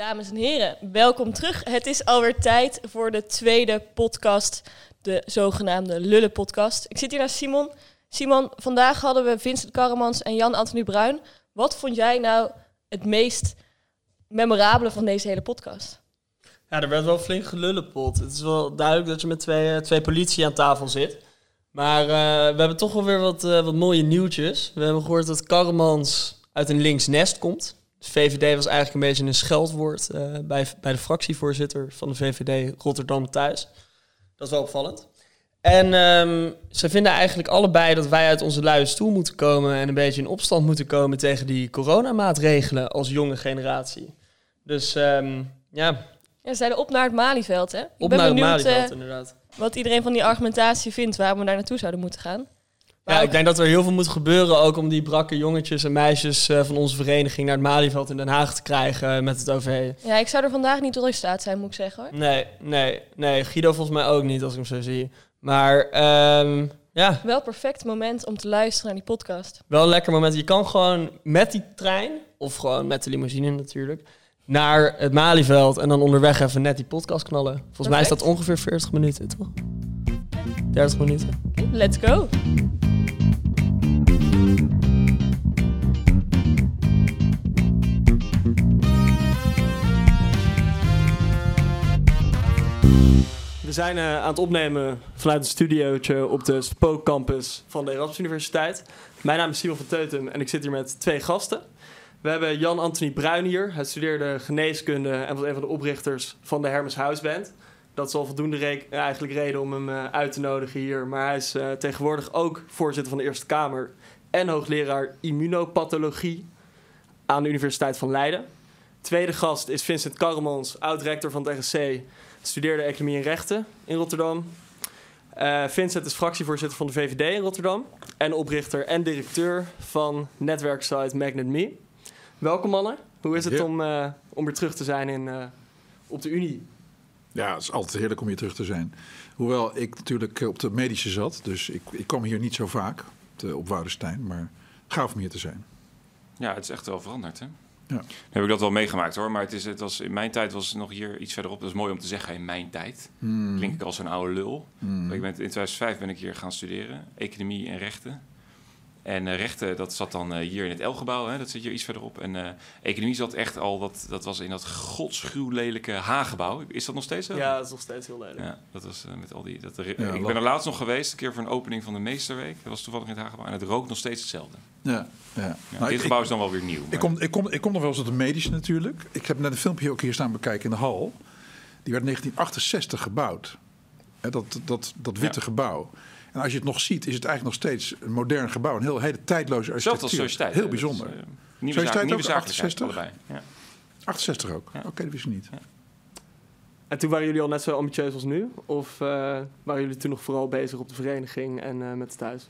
Dames en heren, welkom terug. Het is alweer tijd voor de tweede podcast, de zogenaamde Lullen-podcast. Ik zit hier naast Simon. Simon, vandaag hadden we Vincent Karremans en Jan-Anthony Bruin. Wat vond jij nou het meest memorabele van deze hele podcast? Ja, er werd wel flink gelullenpot. Het is wel duidelijk dat je met twee, eh, twee politie aan tafel zit. Maar eh, we hebben toch wel weer wat, eh, wat mooie nieuwtjes. We hebben gehoord dat Karremans uit een links nest komt. De VVD was eigenlijk een beetje een scheldwoord eh, bij, bij de fractievoorzitter van de VVD Rotterdam thuis. Dat is wel opvallend. En ehm, ze vinden eigenlijk allebei dat wij uit onze luie stoel moeten komen en een beetje in opstand moeten komen tegen die coronamaatregelen als jonge generatie. Dus ehm, ja, Ja, ze zeiden op naar het Malieveld, hè? Ik op ben naar het Malieveld eh, inderdaad. wat iedereen van die argumentatie vindt, waarom we daar naartoe zouden moeten gaan. Ja, ik denk dat er heel veel moet gebeuren ook om die brakke jongetjes en meisjes eh, van onze vereniging naar het Malieveld in Den Haag te krijgen eh, met het OV. ja, ik zou er vandaag niet tot in staat zijn, moet ik zeggen hoor. Nee, nee, nee. Guido volgens mij ook niet als ik hem zo zie. Maar ehm, ja, Wel perfect moment om te luisteren naar die podcast. wel een lekker moment. Je kan gewoon met die trein, of gewoon met de limousine natuurlijk, naar het Malieveld en dan onderweg even net die podcast knallen. Volgens mij is dat ongeveer 40 minuten, toch? 30 minuten. Let's go! Zijn eh, aan het opnemen vanuit een studiootje op de Spookcampus van de Erasmus Universiteit. Mijn naam is Simon van Teutem en ik zit hier met twee gasten. We hebben Jan-Anthony Bruin hier. Hij studeerde geneeskunde en was een van de oprichters van de Hermes House Band. Dat is al voldoende re- eigenlijk reden om hem eh, uit te nodigen hier. Maar hij is eh, tegenwoordig ook voorzitter van de Eerste Kamer en hoogleraar immunopathologie aan de Universiteit van Leiden. Tweede gast is Vincent Karremans, oud-rector van het RSC studeerde economie en rechten in Rotterdam. Eh, Vincent is fractievoorzitter van de VVD in Rotterdam. En oprichter en directeur van netwerksite MagnetMe. Welkom mannen. Hoe is het Ja. om, eh, om weer terug te zijn in, eh, op de Unie? Ja, het is altijd heerlijk om hier terug te zijn. Hoewel ik natuurlijk op de medische zat, dus ik, ik kwam hier niet zo vaak op Woudenstein. Maar gaaf om hier te zijn. Ja, het is echt wel veranderd, hè? Ja. Nu heb ik dat wel meegemaakt, hoor. Maar het is, het was, in mijn tijd was het nog hier iets verderop. Dat is mooi om te zeggen, in mijn tijd. Hmm. Klink ik als een oude lul. Hmm. Ik ben, in 2005 ben ik hier gaan studeren. Economie en rechten. En eh, rechten, dat zat dan eh, hier in het L-gebouw. Hè, dat zit hier iets verderop. En eh, economie zat echt al, dat, dat was in dat godschuwlelijke H-gebouw. Is dat nog steeds zo? Ja, dat is nog steeds heel lelijk. Ja, dat was met al die. Dat, ik lach. ben er laatst nog geweest, een keer voor een opening van de Meesterweek. Dat was toevallig in het Haaggebouw. En het rookt nog steeds hetzelfde. Ja, ja. Ja, Nou, dit ik, gebouw is dan wel weer nieuw. ik, kom, ik, kom, ik kom nog wel eens op de medische natuurlijk. Ik heb net een filmpje ook hier staan bekijken in de hal. Die werd in 1968 gebouwd. Hè, dat, dat, dat witte Ja. gebouw. En als je het nog ziet, is het eigenlijk nog steeds een modern gebouw. Een heel, hele tijdloze als architectuur. Sociëteit. Heel hè. bijzonder. Dat is, eh, nieuwe Sociëteit zaak, nieuwe ook, zaak 68? allebei. Ja. 68 ook. Ja. Oké, dat wist ik niet. En toen waren jullie al net zo ambitieus als nu? Of eh, waren jullie toen nog vooral bezig op de vereniging en eh, met het thuis?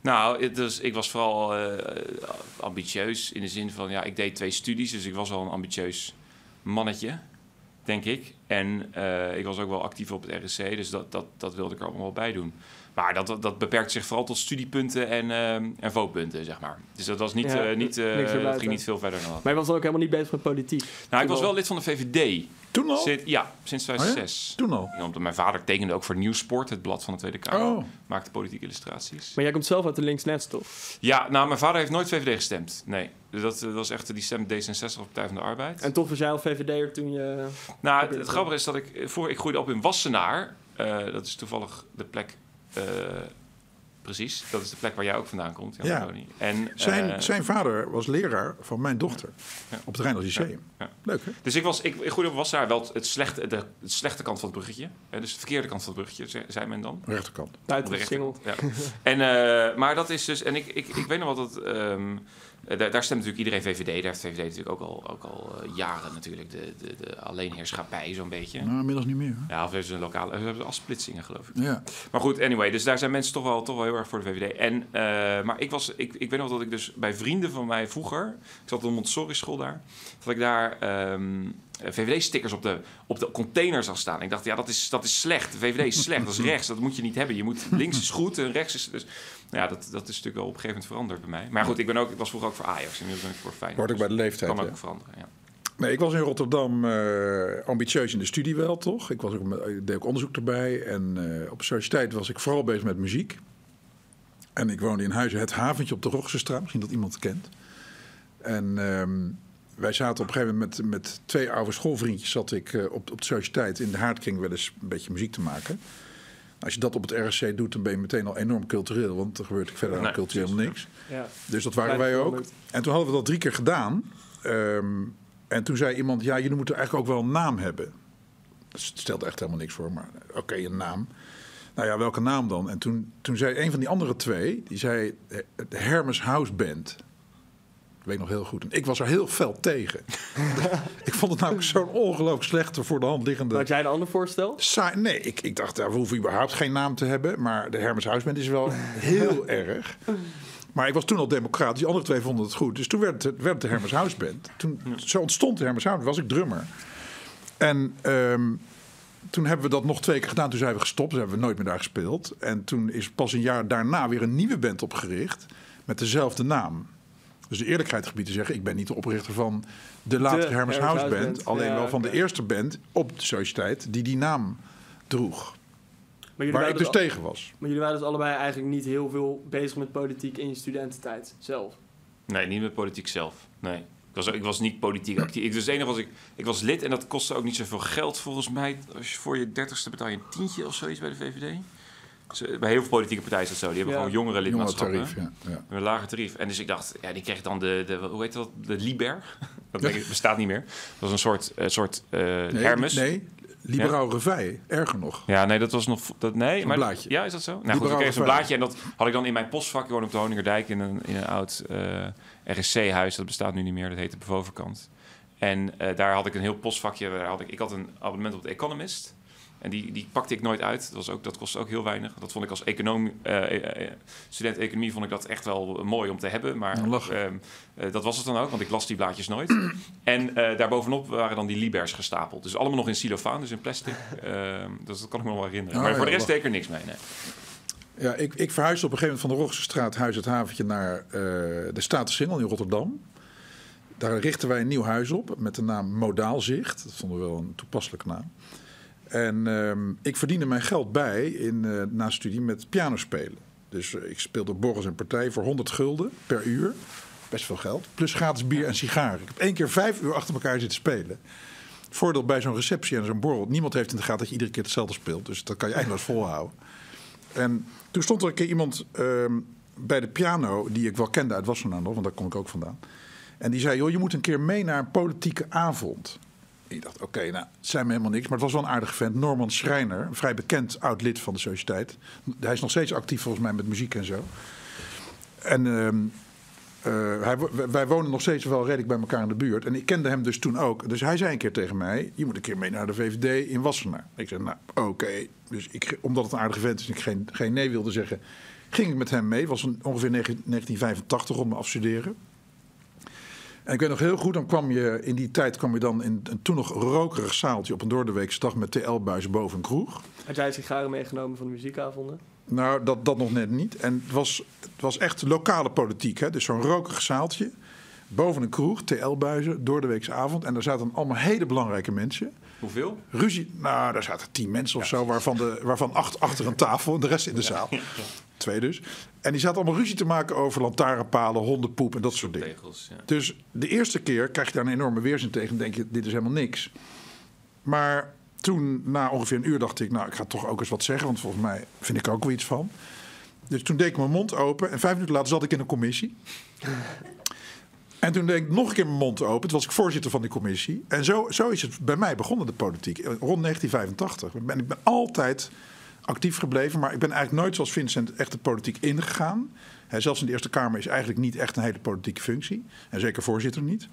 Nou, het ik was vooral eh, ambitieus in de zin van, ja, ik deed twee studies, dus ik was wel een ambitieus mannetje, denk ik. En eh, ik was ook wel actief op het RSC, dus dat, dat, dat wilde ik er allemaal wel bij doen. Maar dat, dat beperkt zich vooral tot studiepunten en, eh, en vootpunten, zeg maar. Dus dat was niet, Ja, eh, niet, eh, dat ging niet veel verder dan dat. Maar je was dan ook helemaal niet bezig met politiek. Nou, ik was wel- lid van de VVD. Toen al? Sinds, ja, sinds 2006. Toen al? Ja, omdat mijn vader tekende ook voor Nieuwsport, het blad van de Tweede Kamer. Oh. Maakte politieke illustraties. Maar jij komt zelf uit de linksnet, toch? Ja, nou, mijn vader heeft nooit VVD gestemd. Nee. Dus dat, dat was echt, die stemt D66 op Partij van de Arbeid. En toch was jij al VVD'er toen je... nou, het, het grappige is dat ik, eh, voor, ik groeide op in Wassenaar. Eh, dat is toevallig de plek, eh, precies, dat is de plek waar jij ook vandaan komt. Jan Ja. En, Zijn, eh, zijn vader was leraar van mijn dochter Ja. op het Rijnland Lyceum. Ja. Leuk hè? Dus ik, was, ik, ik groeide op Wassenaar, wel het slechte, de, slechte kant van het bruggetje. Hè, dus de verkeerde kant van het bruggetje, ze- zei men dan. Rechterkant. Buiten De rechterkant, Ja. En, eh, maar dat is dus, en ik, ik, ik weet nog wel dat, ehm, eh, daar, daar stemt natuurlijk iedereen VVD. Daar heeft VVD natuurlijk ook al, ook al eh, jaren natuurlijk de, de, de alleenheerschappij zo'n beetje. Nou, inmiddels niet meer. hè? Ja, of hebben ze een lokale, ze hebben afsplitsingen geloof ik. Ja. Maar goed, anyway, dus daar zijn mensen toch wel, toch wel heel erg voor de VVD. En, eh, maar ik, was, ik, ik weet nog dat ik dus bij vrienden van mij vroeger, ik zat op een Montessori school daar, dat ik daar ehm, VVD-stickers op de, op de container zag staan. Ik dacht, ja, dat is, dat is slecht. De VVD is slecht, dat is rechts, dat moet je niet hebben. Je moet, links is goed en rechts is... Dus, ja, dat, dat is natuurlijk wel op een gegeven moment veranderd bij mij. Maar goed, ik, ben ook, ik was vroeger ook voor Ajax en nu ben ik voor Feyenoord. Hoort ook bij de leeftijd. Kan ook veranderen, ja. Nee, ik was in Rotterdam eh, ambitieus in de studie wel, toch? Ik, was ook, met- ik deed ook onderzoek erbij. En eh, op de sociëteit was ik vooral bezig met muziek. En ik woonde in Huizen Het Haventje op de Rochsestraat. Misschien dat iemand het kent. En ehm, wij zaten op een gegeven moment met, met twee oude schoolvriendjes... zat ik eh, op, op de sociëteit in de haardkring wel eens een beetje muziek te maken. Als je dat op het RSC doet, dan ben je meteen al enorm cultureel. Want er gebeurt verder Nee, aan cultureel precies. niks. Ja. Dus dat waren wij ook. En toen hadden we dat drie keer gedaan. Ehm, en toen zei iemand, ja, jullie moeten eigenlijk ook wel een naam hebben. Dat stelde echt helemaal niks voor, maar oké, een naam. Nou ja, welke naam dan? En toen, toen zei een van die andere twee, die zei eh, de Hermes House Band. Dat weet ik nog heel goed. En ik was er heel fel tegen. ik vond het namelijk zo'n ongelooflijk slechte voor de hand liggende... Had jij een ander voorstel? Saai, nee, ik, ik dacht, ja, we hoeven überhaupt geen naam te hebben. Maar de Hermes Huisband is wel heel erg. Maar ik was toen al democratisch. Die andere twee vonden het goed. Dus toen werd het, werd de Hermes Huisband. Toen, Zo ontstond de Hermes Huisband. was ik drummer. En ehm, toen hebben we dat nog twee keer gedaan. Toen zijn we gestopt. Toen hebben we nooit meer daar gespeeld. En toen is pas een jaar daarna weer een nieuwe band opgericht. Met dezelfde naam. Dus de eerlijkheid gebied te zeggen, ik ben niet de oprichter van de latere Hermes Hermes House House Band. Band. Alleen Ja, wel van de eerste band op de sociëteit die die naam droeg. Maar jullie, Waar ik waren dus dus al- tegen was. maar jullie waren dus allebei eigenlijk niet heel veel bezig met politiek in je studententijd zelf. Nee, niet met politiek zelf. Nee. Ik was, ik was niet politiek actief. Ik, dus het enige was ik, ik was lid en dat kostte ook niet zoveel geld volgens mij. Als je voor je dertigste betaal je een tientje of zoiets bij de VVD. Bij heel veel politieke partijen is dat zo. Die hebben Ja. gewoon jongere Jonge lidmaatschappen. tarief, ja. ja. Een lager tarief. En dus ik dacht, ja, die kreeg dan de, de hoe heet dat? De Liber. Dat ik, bestaat niet meer. Dat was een soort, eh, soort eh, Nee, Hermes. Nee, liberaal revij, erger nog. Ja, nee, dat was nog. Dat, nee, Zo'n maar, blaadje. Ja, is dat zo? Nou, goed, ik kreeg zo'n blaadje en dat had ik dan in mijn postvak. Ik woon op de Honingerdijk in een, in een oud eh, RSC-huis. Dat bestaat nu niet meer. Dat heette Bevovenkant. En eh, daar had ik een heel postvakje. Daar had ik, ik had een abonnement op de Economist. En die, die pakte ik nooit uit. Dat, was ook, dat kostte ook heel weinig. Dat vond ik als econoom, eh, eh, eh, student economie vond ik dat echt wel mooi om te hebben. Maar ehm, eh, dat was het dan ook, want ik las die blaadjes nooit. en eh, daarbovenop waren dan die libers gestapeld. Dus allemaal nog in celofaan, dus in plastic. Ehm, dus dat kan ik me nog wel herinneren. Oh, maar voor de rest lachen. deed ik er niks mee. Nee. Ja, ik, ik verhuisde op een gegeven moment van de Rochse straat, Huis het Haventje, naar eh, de Staten-Singel in Rotterdam. Daar richten wij een nieuw huis op met de naam Modaalzicht. Dat vonden we wel een toepasselijke naam. En ehm, ik verdiende mijn geld bij in, eh, na studie met pianospelen. Dus eh, ik speelde borrels en partijen voor 100 gulden per uur. Best veel geld. Plus gratis bier en sigaren. Ik heb één keer vijf uur achter elkaar zitten spelen. Voordeel bij zo'n receptie en zo'n borrel. Niemand heeft in de gaten dat je iedere keer hetzelfde speelt. Dus dat kan je eindeloos volhouden. En toen stond er een keer iemand ehm, bij de piano, die ik wel kende uit Wassenaar nog, want daar kom ik ook vandaan. En die zei, joh, je moet een keer mee naar een politieke avond. Ik dacht, oké, nou, het zei me helemaal niks. Maar het was wel een aardige vent. Norman Schreiner, vrij bekend oud lid van de sociëteit. Hij is nog steeds actief volgens mij met muziek en zo. En ehm, eh, hij, wij wonen nog steeds wel redelijk bij elkaar in de buurt. En ik kende hem dus toen ook. Dus hij zei een keer tegen mij: Je moet een keer mee naar de VVD in Wassenaar. Ik zei: Nou, oké. Dus ik, omdat het een aardige vent is en ik geen, geen nee wilde zeggen, ging ik met hem mee. Was een, ongeveer 19 1985 om me afstuderen. En ik weet nog heel goed, dan kwam je in die tijd kwam je dan in een toen nog rokerig zaaltje op een doordeweekse dag met TL-buizen boven een kroeg. Had jij sigaren meegenomen van de muziekavonden? Nou, dat, dat nog net niet. En het was, het was echt lokale politiek. Hè? Dus zo'n rokerig zaaltje. Boven een kroeg, TL-buizen, door de weekse avond. En daar zaten allemaal hele belangrijke mensen. Hoeveel? Ruzie, nou, daar zaten tien mensen of zo, waarvan, de, waarvan acht achter een tafel en de rest in de zaal. Twee dus. En die zaten allemaal ruzie te maken over lantaarnpalen, hondenpoep en dat soort dingen. Tegels, ja. Dus de eerste keer krijg je daar een enorme weerzin tegen en denk je, dit is helemaal niks. Maar toen, na ongeveer een uur, dacht ik, nou, ik ga toch ook eens wat zeggen, want volgens mij vind ik er ook wel iets van. Dus toen deed ik mijn mond open en vijf minuten later zat ik in een commissie. En toen deed ik nog een keer mijn mond open. Toen was ik voorzitter van die commissie. En zo, zo is het bij mij begonnen, de politiek. Rond 1985. Ik ben, ik ben altijd actief gebleven. Maar ik ben eigenlijk nooit zoals Vincent echt de politiek ingegaan. Zelfs in de Eerste Kamer is eigenlijk niet echt een hele politieke functie. En zeker voorzitter niet.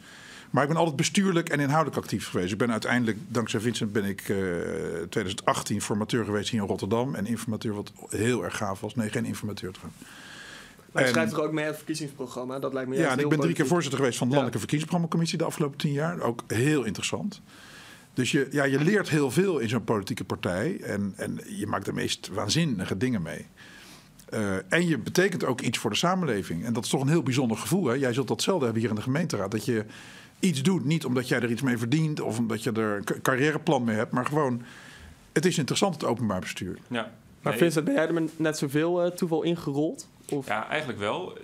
Maar ik ben altijd bestuurlijk en inhoudelijk actief geweest. Ik ben uiteindelijk, dankzij Vincent, ben ik eh 2018 formateur geweest hier in Rotterdam. En informateur, wat heel erg gaaf was. Nee, geen informateur trouwens. Maar je En- schrijft toch ook mee aan het verkiezingsprogramma? Dat lijkt me Ja, en ik ben drie keer voorzitter geweest van de Ja. Landelijke Verkiezingsprogrammacommissie de afgelopen tien jaar. Ook heel interessant. Dus je, ja, je leert heel veel in zo'n politieke partij. En, en je maakt de meest waanzinnige dingen mee. Eh, en je betekent ook iets voor de samenleving. En dat is toch een heel bijzonder gevoel. Hè? Jij zult dat zelden hebben hier in de gemeenteraad. Dat je iets doet, niet omdat jij er iets mee verdient of omdat je er een ca- carrièreplan mee hebt, maar gewoon, het is interessant het openbaar bestuur. Ja. Maar Nee, Vincent, ben jij er met net zoveel eh, toeval ingerold? Of? Ja, eigenlijk wel.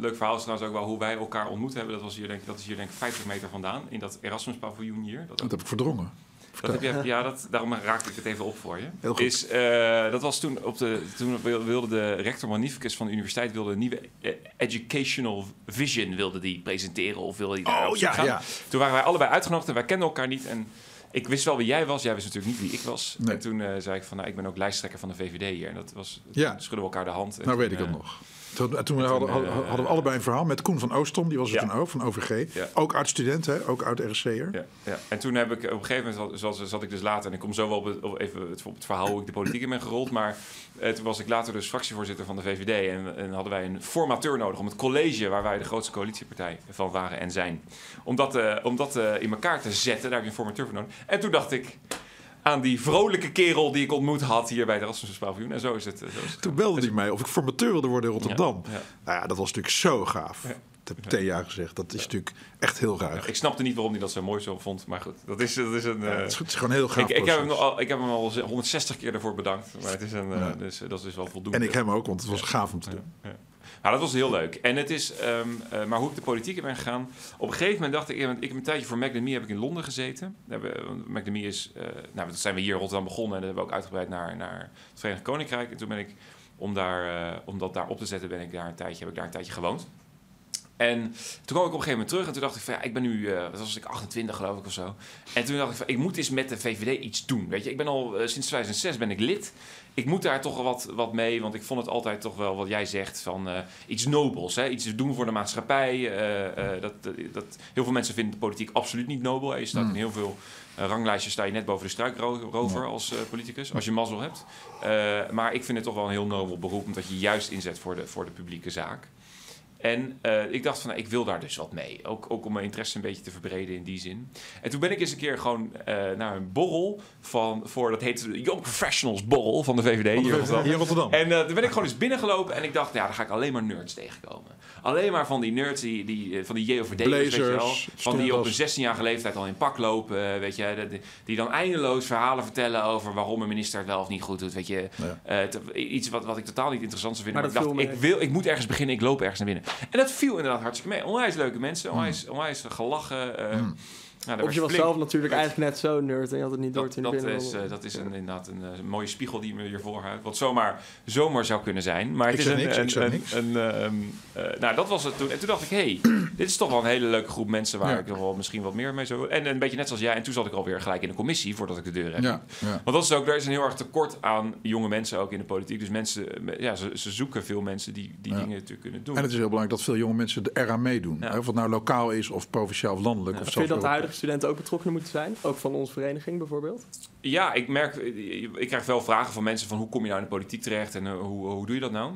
Leuk verhaal is trouwens ook wel hoe wij elkaar ontmoet hebben. Dat, was hier, denk, ik- dat is hier denk ik 50 meter vandaan, in dat Erasmus-paviljoen hier. Dat, Dat heb ik verdrongen. dat heb je, ja, dat, daarom raakte ik het even op voor je. Heel goed. Is, eh, dat was toen, op de, toen wilde de rector magnificus van de universiteit wilde een nieuwe eh, educational vision wilde die presenteren of wilde die daar Oh ja, gaan. ja. Toen waren wij allebei uitgenodigd en wij kenden elkaar niet. En ik wist wel wie jij was. Jij wist natuurlijk niet wie ik was. Nee. En toen eh, zei ik van, nou, ik ben ook lijsttrekker van de VVD hier. En dat was, Ja. schudden we elkaar de hand. En Nou toen, weet ik dat nog. Toen, toen hadden, hadden, eh, hadden we allebei een verhaal met Koen van Oostom, die was er Ja. toen ook, van OVG. Ja. Ook oud-student, hè? ook oud-RC'er. Ja, ja. En toen heb ik op een gegeven moment, zat, zat ik dus later, en ik kom zo wel op het, op even het, op het verhaal hoe ik de politiek in ben gerold, maar eh, toen was ik later dus fractievoorzitter van de VVD en, en hadden wij een formateur nodig om het college waar wij de grootste coalitiepartij van waren en zijn, om dat, eh, om dat eh, in elkaar te zetten, daar heb je een formateur voor nodig. En toen dacht ik aan die vrolijke kerel die ik ontmoet had hier bij de Rasmus Paviljoen en zo is het. eh, Zo is het Toen belde hij mij of ik formateur wilde worden in Rotterdam. Ja, ja. Nou ja, dat was natuurlijk zo gaaf. Dat heb ik Thea gezegd. Dat is natuurlijk echt heel ruig. Ik snapte niet waarom hij dat zo mooi zo vond, maar goed, dat is, dat is een... Eh, het, is, gewoon heel gaaf ik, ik, heb hem al, ik heb hem al 160 keer ervoor bedankt. Maar het is een, eh, dus, dat is wel voldoende. En ik hem ook, want het was gaaf om te doen. Nou, dat was heel leuk. En het is, ehm, eh, maar hoe ik de politiek in ben gegaan. Op een gegeven moment dacht ik, ik heb een tijdje voor Macadamie heb ik in Londen gezeten. Macadamie is, eh, nou, dat zijn we hier in Rotterdam begonnen en dat hebben we ook uitgebreid naar, naar het Verenigd Koninkrijk. En toen ben ik, om, daar, eh, om dat daar op te zetten, ben ik daar een tijdje, heb ik daar een tijdje gewoond. En toen kwam ik op een gegeven moment terug en toen dacht ik van ja, ik ben nu, eh, wat was ik, 28 geloof ik of zo. En toen dacht ik van, ik moet eens met de VVD iets doen. Weet je, ik ben al eh, sinds 2006 ben ik lid. Ik moet daar toch wat, wat mee, want ik vond het altijd toch wel wat jij zegt van eh, iets nobels. Hè? Iets doen voor de maatschappij. dat, dat, heel veel mensen vinden de politiek absoluut niet nobel. Je staat Mm. in heel veel ranglijstjes sta je net boven de struikrover Ja. als eh, politicus, als je mazzel hebt. Maar ik vind het toch wel een heel nobel beroep, omdat je juist inzet voor de, voor de publieke zaak. En eh, ik dacht van, nou, ik wil daar dus wat mee. Ook, ook om mijn interesse een beetje te verbreden in die zin. En toen ben ik eens een keer gewoon eh, naar een borrel van, voor, dat heet de Young Professionals Borrel van de VVD. hier in Rotterdam. Hier in Rotterdam. En eh, toen ben ik gewoon eens binnengelopen en ik dacht, ja, daar ga ik alleen maar nerds tegenkomen. Alleen maar van die nerds, die, die, van die JOVD'ers, weet je wel. Blazers, Van die op een stropdas. 16-jarige leeftijd al in pak lopen, weet je. Die, die dan eindeloos verhalen vertellen over waarom een minister het wel of niet goed doet, weet je. Ja. Eh, iets wat, wat ik totaal niet interessant zou vinden. Maar ik dacht, ik, wil, ik moet ergens beginnen, ik loop ergens naar binnen. En dat viel inderdaad hartstikke mee. Onwijs leuke mensen, Hmm. onwijs, onwijs gelachen. eh, Mm. Nou, Of je was flink- zelf natuurlijk eigenlijk net zo nerd en je had het niet door dat, toen dat, binnen is, eh, dat is een, inderdaad een, eh, mooie spiegel die me hier voorhoudt. Wat zomaar, zomaar zou kunnen zijn. Maar het Ik is zeg een, niks, een, ik zeg een- niks. een, ehm, eh, nou, dat was het toen. En toen dacht ik, hé, hey, dit is toch wel een hele leuke groep mensen waar Ja. ik nog wel misschien wat meer mee zou... En een beetje net zoals jij. En toen zat ik alweer gelijk in de commissie voordat ik de deur heb. Ja, ja. Want dat is ook, er is een heel erg tekort aan jonge mensen ook in de politiek. Dus mensen, eh, ja, ze, ze zoeken veel mensen die die Ja. dingen natuurlijk kunnen doen. En het is heel belangrijk dat veel jonge mensen er eraan meedoen. Hè, Of het nou lokaal is of provinciaal of landelijk. Ja. Of Vind je dat de zelfs studenten ook betrokken moeten zijn? Ook van onze vereniging bijvoorbeeld? Ja, ik merk, ik krijg wel vragen van mensen van hoe kom je nou in de politiek terecht en eh, hoe, hoe doe je dat nou?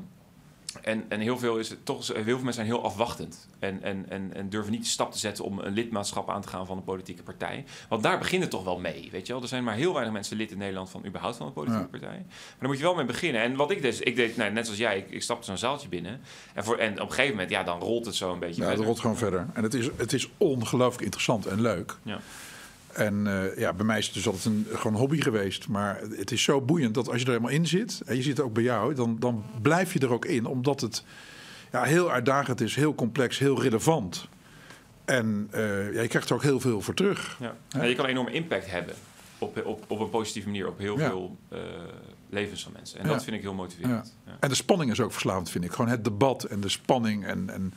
En, en heel veel is het toch, heel veel mensen zijn heel afwachtend en, en, en, en durven niet de stap te zetten om een lidmaatschap aan te gaan van een politieke partij. Want daar begint het toch wel mee, weet je wel? Er zijn maar heel weinig mensen lid in Nederland van überhaupt van een politieke Ja. partij. Maar daar moet je wel mee beginnen. En wat ik dus, ik deed, nou, net zoals jij, ik, ik stapte zo'n zaaltje binnen en, voor, en op een gegeven moment, ja, dan rolt het zo een beetje. Ja, het rolt gewoon verder. En het is, het is ongelooflijk interessant en leuk. Ja. En eh, ja, bij mij is het dus altijd een gewoon hobby geweest. Maar het is zo boeiend dat als je er helemaal in zit, en je zit ook bij jou, dan, dan blijf je er ook in. Omdat het ja, heel uitdagend is, heel complex, heel relevant. En eh, ja, je krijgt er ook heel veel voor terug. Ja. Ja, je kan een enorme impact hebben op, op, op een positieve manier op heel Ja. veel eh, levens van mensen. En dat vind ik heel motiverend. Ja. En de spanning is ook verslavend, vind ik. Gewoon het debat en de spanning en, en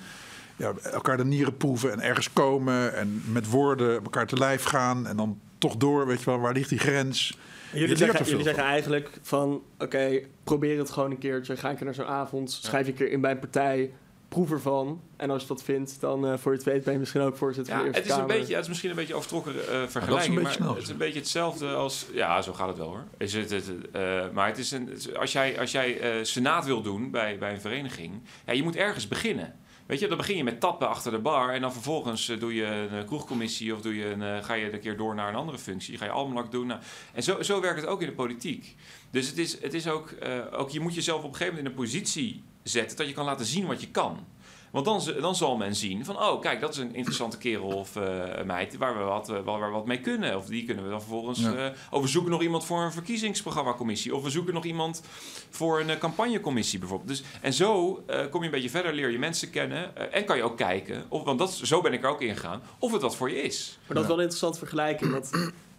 ja, elkaar de nieren proeven en ergens komen en met woorden elkaar te lijf gaan en dan toch door, weet je wel, waar ligt die grens? Je Jullie, zeggen, jullie zeggen eigenlijk van... Oké, probeer het gewoon een keertje. Ga een keer naar zo'n avond. Schrijf je een keer in bij een partij. Proef ervan. En als je dat vindt, dan eh, voor je het weet ben je misschien ook voorzitter Ja, van de het is, een beetje, het is misschien een beetje overtrokken eh, vergelijking, maar snel, het is een beetje hetzelfde als... Ja, zo gaat het wel hoor. Is het, het, eh, maar het is een, als jij, als jij eh, senaat wil doen bij, bij een vereniging, ja, je moet ergens beginnen. Weet je, dan begin je met tappen achter de bar en dan vervolgens eh, doe je een eh, kroegcommissie of doe je een, eh, ga je een keer door naar een andere functie. Ga je almanak doen. Nou, en zo, zo werkt het ook in de politiek. Dus het is, het is ook, ook, je moet jezelf op een gegeven moment in een positie zetten dat je kan laten zien wat je kan. Want dan, dan zal men zien van, oh kijk, dat is een interessante kerel of eh, meid waar we, wat, eh, waar we wat mee kunnen. Of die kunnen we dan vervolgens... Ja. eh, oh, we zoeken nog iemand voor een verkiezingsprogrammacommissie. Of we zoeken nog iemand voor een eh, campagnecommissie bijvoorbeeld. Dus, en zo eh, kom je een beetje verder, leer je mensen kennen. en kan je ook kijken, of, want dat, zo ben ik er ook ingegaan, of het wat voor je is. Maar dat is wel een interessante vergelijking. Want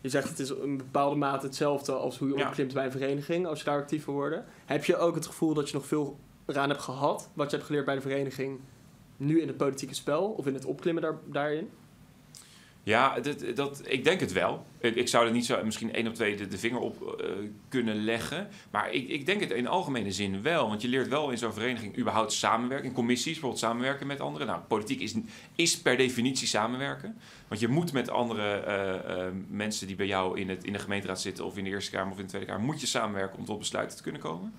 je zegt het is in bepaalde mate hetzelfde als hoe je Ja. opklimt bij een vereniging. Als je daar actief wil worden. Heb je ook het gevoel dat je nog veel eraan hebt gehad. Wat je hebt geleerd bij de vereniging. Nu in het politieke spel. Of in het opklimmen daar, daarin. Ja, dat, dat, ik denk het wel. Ik, zou er niet zo misschien één of twee de, de vinger op eh, kunnen leggen. Maar ik, ik denk het in algemene zin wel. Want je leert wel in zo'n vereniging überhaupt samenwerken. In commissies bijvoorbeeld samenwerken met anderen. Nou, politiek is, is per definitie samenwerken. Want je moet met andere eh, eh, mensen die bij jou in, het, in de gemeenteraad zitten... of in de Eerste Kamer of in de Tweede Kamer... moet je samenwerken om tot besluiten te kunnen komen.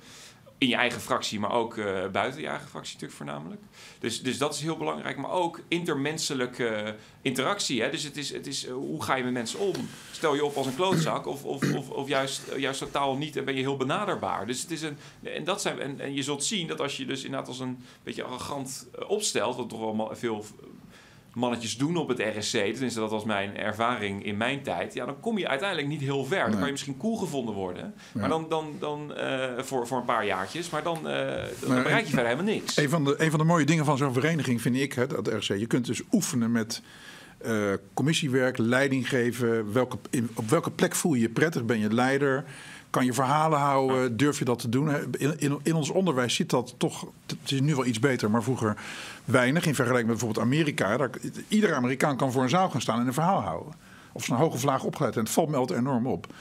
In je eigen fractie, maar ook eh, buiten je eigen fractie natuurlijk voornamelijk. Dus, dus dat is heel belangrijk. Maar ook intermenselijke interactie. Hè? Dus het is, het is eh, hoe ga je met mensen om? Stel je op als een klootzak of, of, of, of juist, eh, juist totaal niet en ben je heel benaderbaar. Dus het is een, en, dat zijn, en, en je zult zien dat als je dus inderdaad als een beetje arrogant opstelt, wat toch wel veel mannetjes doen op het RSC, tenminste dat was mijn ervaring in mijn tijd, ja, dan kom je uiteindelijk niet heel ver. Dan Nee. kan je misschien cool gevonden worden, Ja. maar dan, dan, dan eh, voor, voor een paar jaartjes, maar dan, eh, dan Maar- bereik je verder helemaal niks. Een van, de, een van de mooie dingen van zo'n vereniging vind ik, hè, dat RC, je kunt dus oefenen met eh, commissiewerk, leiding geven. Welke, in, op welke plek voel je je prettig? Ben je leider? Kan je verhalen houden? Durf je dat te doen? In, in, ons onderwijs zit dat toch, het is nu wel iets beter, maar vroeger weinig. In vergelijking met bijvoorbeeld Amerika. Daar, iedere Amerikaan kan voor een zaal gaan staan en een verhaal houden. Of een hoge vlaag opgeleid. En het valt me altijd enorm op.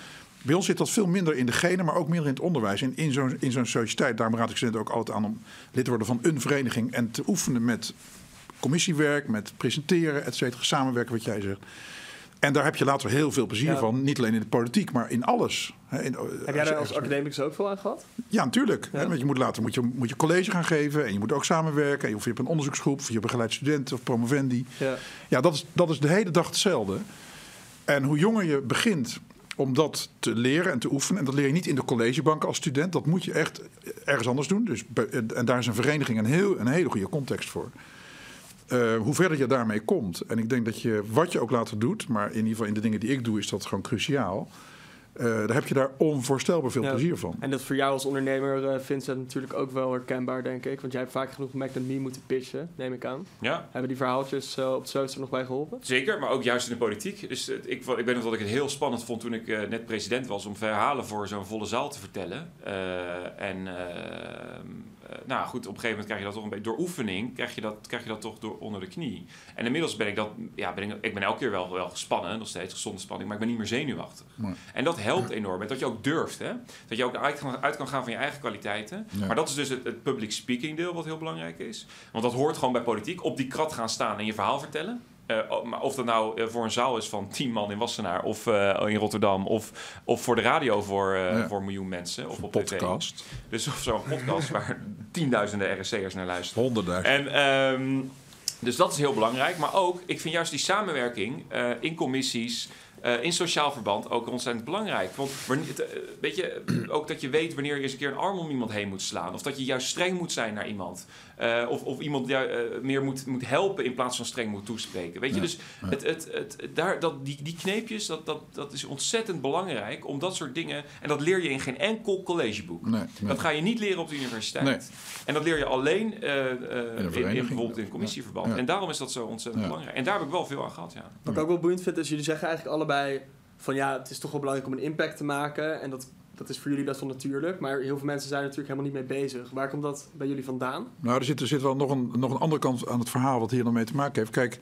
Bij ons zit dat veel minder in de genen, maar ook minder in het onderwijs. En in zo'n, in zo'n sociëteit, daarom raad ik studenten ook altijd aan om lid te worden van een vereniging en te oefenen met commissiewerk, met presenteren, et cetera, samenwerken, wat jij zegt. En daar heb je later heel veel plezier Ja. van, niet alleen in de politiek, maar in alles. In- Heb jij daar als academicus ook veel aan gehad? ja, natuurlijk. Ja. Hè, want je moet later moet je, moet je college gaan geven en je moet ook samenwerken. Of je hebt een onderzoeksgroep, of je begeleidt studenten of promovendi. Ja. Ja, dat is, dat is de hele dag hetzelfde. En hoe jonger je begint om dat te leren en te oefenen... en dat leer je niet in de collegebanken als student... dat moet je echt ergens anders doen. Dus, en daar is een vereniging een, heel, een hele goede context voor. Eh, hoe verder je daarmee komt. En ik denk dat je, wat je ook later doet... maar in ieder geval in de dingen die ik doe, is dat gewoon cruciaal... Eh, daar heb je daar onvoorstelbaar veel Ja. plezier van. En dat is voor jou als ondernemer, eh, Vincent, natuurlijk ook wel herkenbaar, denk ik. Want jij hebt vaak genoeg Mac Me moeten pitchen, neem ik aan. Ja, Hebben die verhaaltjes op het Zoos er nog bij geholpen? Zeker, maar ook juist in de politiek. Dus ik, ik weet nog dat ik het heel spannend vond toen ik eh, net president was om verhalen voor zo'n volle zaal te vertellen. Eh, en eh, eh, nou goed, op een gegeven moment krijg je dat toch een beetje door oefening, krijg je dat, krijg je dat toch door onder de knie. En inmiddels ben ik dat, ja, ben ik, ik ben elke keer wel, wel gespannen, nog steeds gezonde spanning, maar ik ben niet meer zenuwachtig. Nee. En dat helpt enorm. En dat je ook durft, hè? Dat je ook uit kan, uit kan gaan van je eigen kwaliteiten. Ja. Maar dat is dus het, het public speaking deel wat heel belangrijk is. Want dat hoort gewoon bij politiek. Op die krat gaan staan en je verhaal vertellen. Eh, o- maar of dat nou eh, voor een zaal is van 10 man in Wassenaar of eh, in Rotterdam. Of, of voor de radio voor, Ja. voor een miljoen mensen. Of Een op tv. podcast, Dus of zo'n podcast waar tienduizenden RSC'ers naar luisteren. honderdduizend. En, ehm, dus dat is heel belangrijk. Maar ook, ik vind juist die samenwerking in commissies, eh, in sociaal verband ook ontzettend belangrijk. Want eh, weet je, ook dat je weet wanneer je eens een keer een arm om iemand heen moet slaan. Of dat je juist streng moet zijn naar iemand. Eh, of, of iemand jou, eh, meer moet, moet helpen in plaats van streng moet toespreken. Weet je, Ja, dus ja. het, het, het, daar, dat, die, die kneepjes, dat, dat, dat is ontzettend belangrijk om dat soort dingen... En dat leer je in geen enkel collegeboek. Nee, nee. Dat ga je niet leren op de universiteit. Nee. En dat leer je alleen eh, eh, in, in, vereniging. bijvoorbeeld in commissieverband. Ja. En daarom is dat zo ontzettend Ja. belangrijk. En daar heb ik wel veel aan gehad, ja. Wat ik ook wel boeiend vind, is jullie zeggen eigenlijk allebei van ja, het is toch wel belangrijk om een impact te maken. En dat, dat is voor jullie best wel natuurlijk. Maar heel veel mensen zijn natuurlijk helemaal niet mee bezig. Waar komt dat bij jullie vandaan? Nou, er zit, er zit wel nog een, nog een andere kant aan het verhaal wat hier dan mee te maken heeft. Kijk,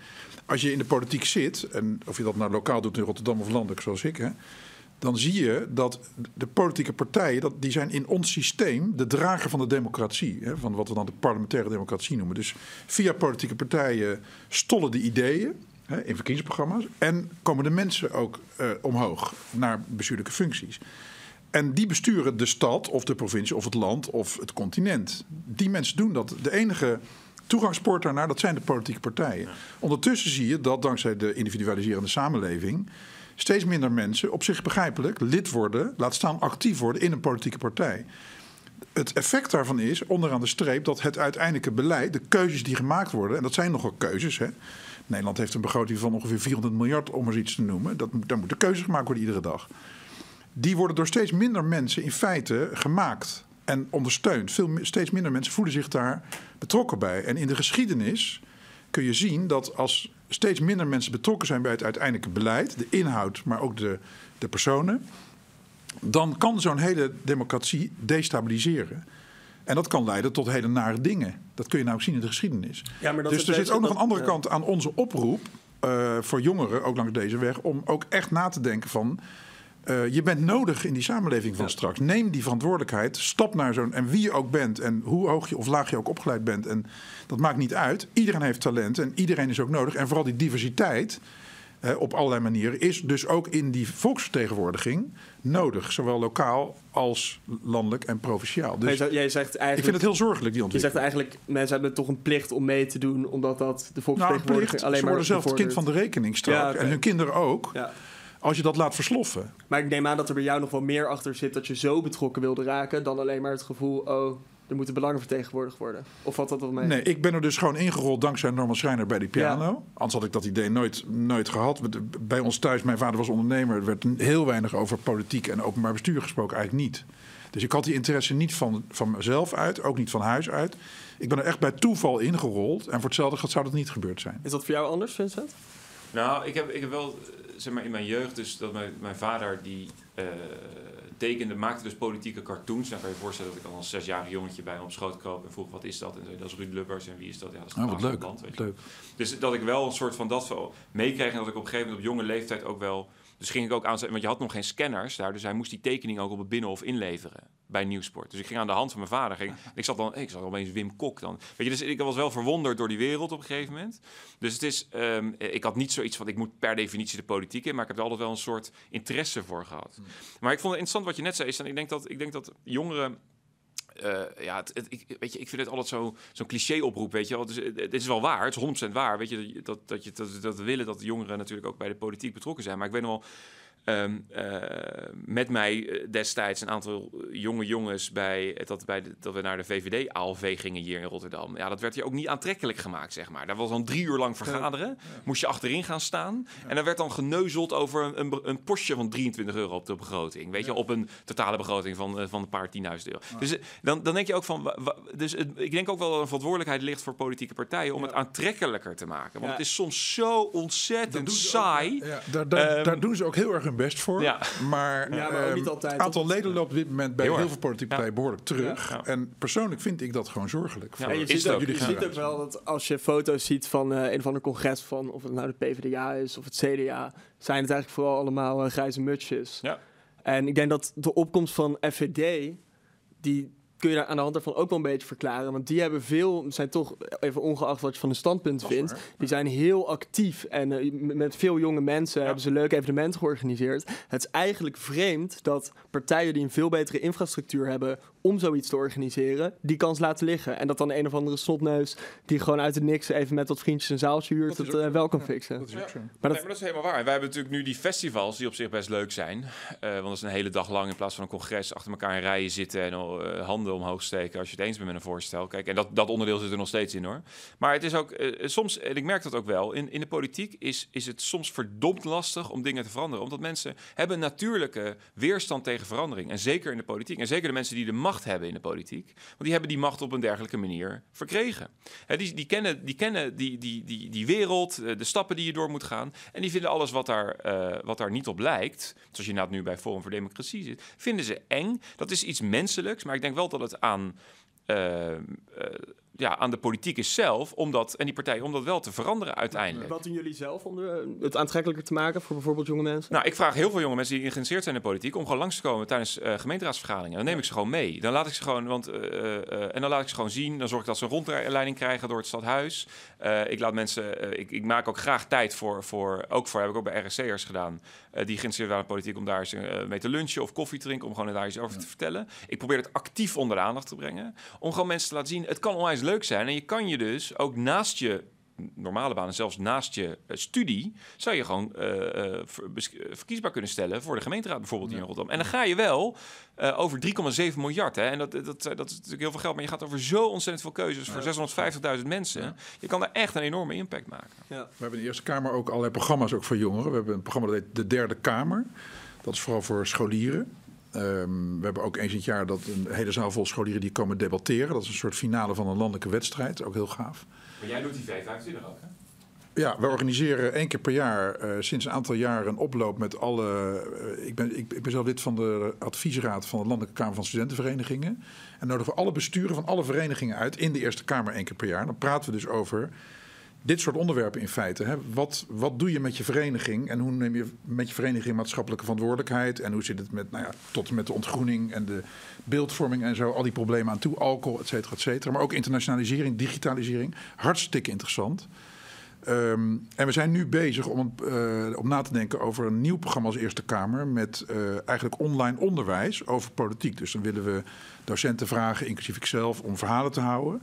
als je in de politiek zit, en of je dat nou lokaal doet in Rotterdam of landelijk zoals ik, hè, dan zie je dat de politieke partijen, dat, die zijn in ons systeem de drager van de democratie. Hè, van wat we dan de parlementaire democratie noemen. Dus via politieke partijen stollen de ideeën hè, in verkiezingsprogramma's. En komen de mensen ook eh, omhoog naar bestuurlijke functies. En die besturen de stad of de provincie of het land of het continent. Die mensen doen dat. De enige toegangspoort daarnaar, dat zijn de politieke partijen. Ondertussen zie je dat dankzij de individualiserende samenleving... steeds minder mensen, op zich begrijpelijk, lid worden... laat staan actief worden in een politieke partij. het effect daarvan is, onderaan de streep, dat het uiteindelijke beleid, de keuzes die gemaakt worden, en dat zijn nogal keuzes. Hè. Nederland heeft een begroting van ongeveer 400 miljard, om eens iets te noemen. Dat, moet- daar moeten keuzes gemaakt worden iedere dag. Die worden door steeds minder mensen in feite gemaakt en ondersteund. Veel, steeds minder mensen voelen zich daar betrokken bij. En in de geschiedenis kun je zien dat als steeds minder mensen betrokken zijn bij het uiteindelijke beleid, de inhoud, maar ook de, de personen, dan kan zo'n hele democratie destabiliseren. En dat kan leiden tot hele nare dingen. Dat kun je nou ook zien in de geschiedenis. Ja, maar dat dus er zit ook nog een andere kant aan onze oproep eh, voor jongeren, ook langs deze weg, om ook echt na te denken van. eh, je bent nodig in die samenleving van straks. Neem die verantwoordelijkheid. Stap naar zo'n. En wie je ook bent. En hoe hoog je of laag je ook opgeleid bent. En dat maakt niet uit. Iedereen heeft talent. En iedereen is ook nodig. En vooral die diversiteit. Eh, op allerlei manieren. Is dus ook in die volksvertegenwoordiging nodig. Zowel lokaal als landelijk en provinciaal. Dus zou- jij zegt ik vind eigenlijk... het heel zorgelijk, die Je zegt ontwikkeling. eigenlijk, mensen hebben toch een plicht om mee te doen, omdat dat de Nou, volksvertegenwoordiging alleen ze maar worden zelf het kind van de rekening straks. Ja. En hun kinderen ook. Ja. Als je dat laat versloffen. Maar ik neem aan dat er bij jou nog wel meer achter zit dat je zo betrokken wilde raken dan alleen maar het gevoel, oh, er moeten belangen vertegenwoordigd worden. Of valt dat wel mee? Nee, ik ben er dus gewoon ingerold dankzij Norman Schreiner bij die piano. Ja. Anders had ik dat idee nooit, nooit gehad. Bij ons thuis, mijn vader was ondernemer. Er werd heel weinig over politiek en openbaar bestuur gesproken. Eigenlijk niet. Dus ik had die interesse niet van, van mezelf uit, ook niet van huis uit. Ik ben er echt bij toeval ingerold. En voor hetzelfde geld zou dat niet gebeurd zijn. Is dat voor jou anders, Vincent? Nou, ik heb, ik heb wel, eh, zeg maar, in mijn jeugd, dus dat mijn, mijn vader die eh, tekende, maakte dus politieke cartoons. Nou, kan je je voorstellen dat ik al als zesjarig jongetje bij hem op schoot kroop en vroeg, wat is dat? En zei, dat is Ruud Lubbers en wie is dat? Ja, dat is Oh, wat leuk. land, weet je. leuk. Dus dat ik wel een soort van dat meekreeg en dat ik op een gegeven moment op jonge leeftijd ook wel... Dus ging ik ook aan, want je had nog geen scanners daar, dus hij moest die tekening ook op het binnenhof inleveren bij Nieuwsport. Dus ik ging aan de hand van mijn vader, ging, ik zat dan, ik zat opeens Wim Kok dan. Weet je, dus ik was wel verwonderd door die wereld op een gegeven moment. Dus het is, ehm, ik had niet zoiets van, ik moet per definitie de politiek in, maar ik heb er altijd wel een soort interesse voor gehad. Maar ik vond het interessant wat je net zei, is, en ik denk dat, ik denk dat jongeren eh, ja, ik, weet je, ik vind het altijd zo- zo'n cliché-oproep, weet je het is wel waar, het is 100% waar, weet je, dat, dat, je, dat, dat we willen dat de jongeren natuurlijk ook bij de politiek betrokken zijn. Maar ik weet nog wel, ehm, eh, met mij eh, destijds een aantal jonge jongens bij, dat, bij de- dat we naar de VVD-ALV gingen hier in Rotterdam. Ja, dat werd hier ook niet aantrekkelijk gemaakt, zeg maar. Daar was dan drie uur lang vergaderen, moest je achterin gaan staan. En dan werd dan geneuzeld over een, een, een postje van 23 euro op de begroting. Weet je, op een totale begroting van, eh, van een paar tienduizend euro. Dus dan, dan denk je ook van, wa- wa- dus het- ik denk ook wel dat een verantwoordelijkheid ligt voor politieke partijen om het aantrekkelijker te maken. Want het is soms zo ontzettend saai. Ja, daar, daar, Ehm, daar doen ze ook heel erg hun best voor. Ja. Maar, Ja, maar ook ehm, niet altijd, het aantal leden loopt op dit moment bij Heel veel politieke partijen behoorlijk terug. Ja. En persoonlijk vind ik dat gewoon zorgelijk. Ja, voor je is ziet, ook, je jullie ziet ook wel dat als je foto's ziet van eh, een of ander congres van, of het nou de PvdA is of het CDA, zijn het eigenlijk vooral allemaal eh, grijze mutsjes. Ja. En ik denk dat de opkomst van FVD, die kun je daar aan de hand daarvan ook wel een beetje verklaren. Want die hebben veel, zijn toch, even ongeacht wat je van hun standpunt vindt, die zijn heel actief. En eh, met veel jonge mensen hebben ze leuke evenementen georganiseerd. Het is eigenlijk vreemd dat partijen die een veel betere infrastructuur hebben om zoiets te organiseren, die kans laten liggen. En dat dan een of andere snotneus die gewoon uit het niks even met wat vriendjes een zaaltje huurt, het wel kan Ja, fixen. Dat is ook zo. Maar dat, dat, maar dat is helemaal waar. En wij hebben natuurlijk nu die festivals die op zich best leuk zijn. Eh, want dat is een hele dag lang in plaats van een congres achter elkaar in rijen zitten en eh, omhoog steken als je het eens bent met een voorstel. Kijk, en dat, dat onderdeel zit er nog steeds in hoor. Maar het is ook eh, soms, en ik merk dat ook wel, in, in de politiek is, is het soms verdomd lastig om dingen te veranderen. Omdat mensen hebben natuurlijke weerstand tegen verandering. En zeker in de politiek. En zeker de mensen die de macht hebben in de politiek. Want die hebben die macht op een dergelijke manier verkregen. Die, die kennen, die, kennen die, die, die, die wereld, eh, de stappen die je door moet gaan. En die vinden alles wat daar, eh, wat daar niet op lijkt, zoals je nou nu bij Forum voor Democratie zit, vinden ze eng. Dat is iets menselijks, maar ik denk wel dat het aan, eh, eh, ja, aan de politiek is zelf, om dat, en die partijen, om dat wel te veranderen uiteindelijk. wat doen jullie zelf om de- het aantrekkelijker te maken voor bijvoorbeeld jonge mensen? Nou, ik vraag heel veel jonge mensen die geïnteresseerd zijn in de politiek om gewoon langs te komen tijdens eh, gemeenteraadsvergaderingen. Dan neem ik ze gewoon mee. Dan laat ik ze gewoon, want, eh, eh, en dan laat ik ze gewoon zien. Dan zorg ik dat ze een rondleiding krijgen door het stadhuis. Ik laat mensen, ik, ik maak ook graag tijd voor, voor, ook voor, heb ik ook bij RSC'ers gedaan, die geïnteresseerd waren in politiek, om daar eens mee te lunchen of koffie te drinken, om gewoon daar iets over te vertellen. Ik probeer het actief onder de aandacht te brengen, om gewoon mensen te laten zien, het kan onwijs leuk zijn. En je kan je dus ook naast je normale baan en zelfs naast je eh, studie, zou je gewoon eh, eh, verkiesbaar kunnen stellen voor de gemeenteraad bijvoorbeeld hier in Rotterdam. En dan ga je wel over 3,7 miljard. Hè? En dat, dat, dat, dat is natuurlijk heel veel geld, maar je gaat over zo ontzettend veel keuzes voor 650.000 mensen. Je kan daar echt een enorme impact maken. Ja. We hebben in de Eerste Kamer ook allerlei programma's ook voor jongeren. We hebben een programma dat heet De Derde Kamer. Dat is vooral voor scholieren. Ehm, we hebben ook eens in het jaar dat een hele zaal vol scholieren die komen debatteren. Dat is een soort finale van een landelijke wedstrijd. Ook heel gaaf. Maar jij doet die V25 ook, hè? Ja, we organiseren één keer per jaar, eh, sinds een aantal jaren, een oploop met alle. eh, ik, ben, ik, ik ben zelf lid van de adviesraad van de Landelijke Kamer van Studentenverenigingen. En nodigen we alle besturen van alle verenigingen uit in de Eerste Kamer één keer per jaar. Dan praten we dus over dit soort onderwerpen in feite. Hè. Wat, wat doe je met je vereniging en hoe neem je met je vereniging maatschappelijke verantwoordelijkheid? En hoe zit het met, nou ja, tot en met de ontgroening en de beeldvorming en zo, al die problemen aan toe, alcohol, et cetera, et cetera. Maar ook internationalisering, digitalisering. Hartstikke interessant. Ehm, en we zijn nu bezig om, eh, om na te denken over een nieuw programma als Eerste Kamer. Met eh, eigenlijk online onderwijs over politiek. Dus dan willen we docenten vragen, inclusief ikzelf, om verhalen te houden.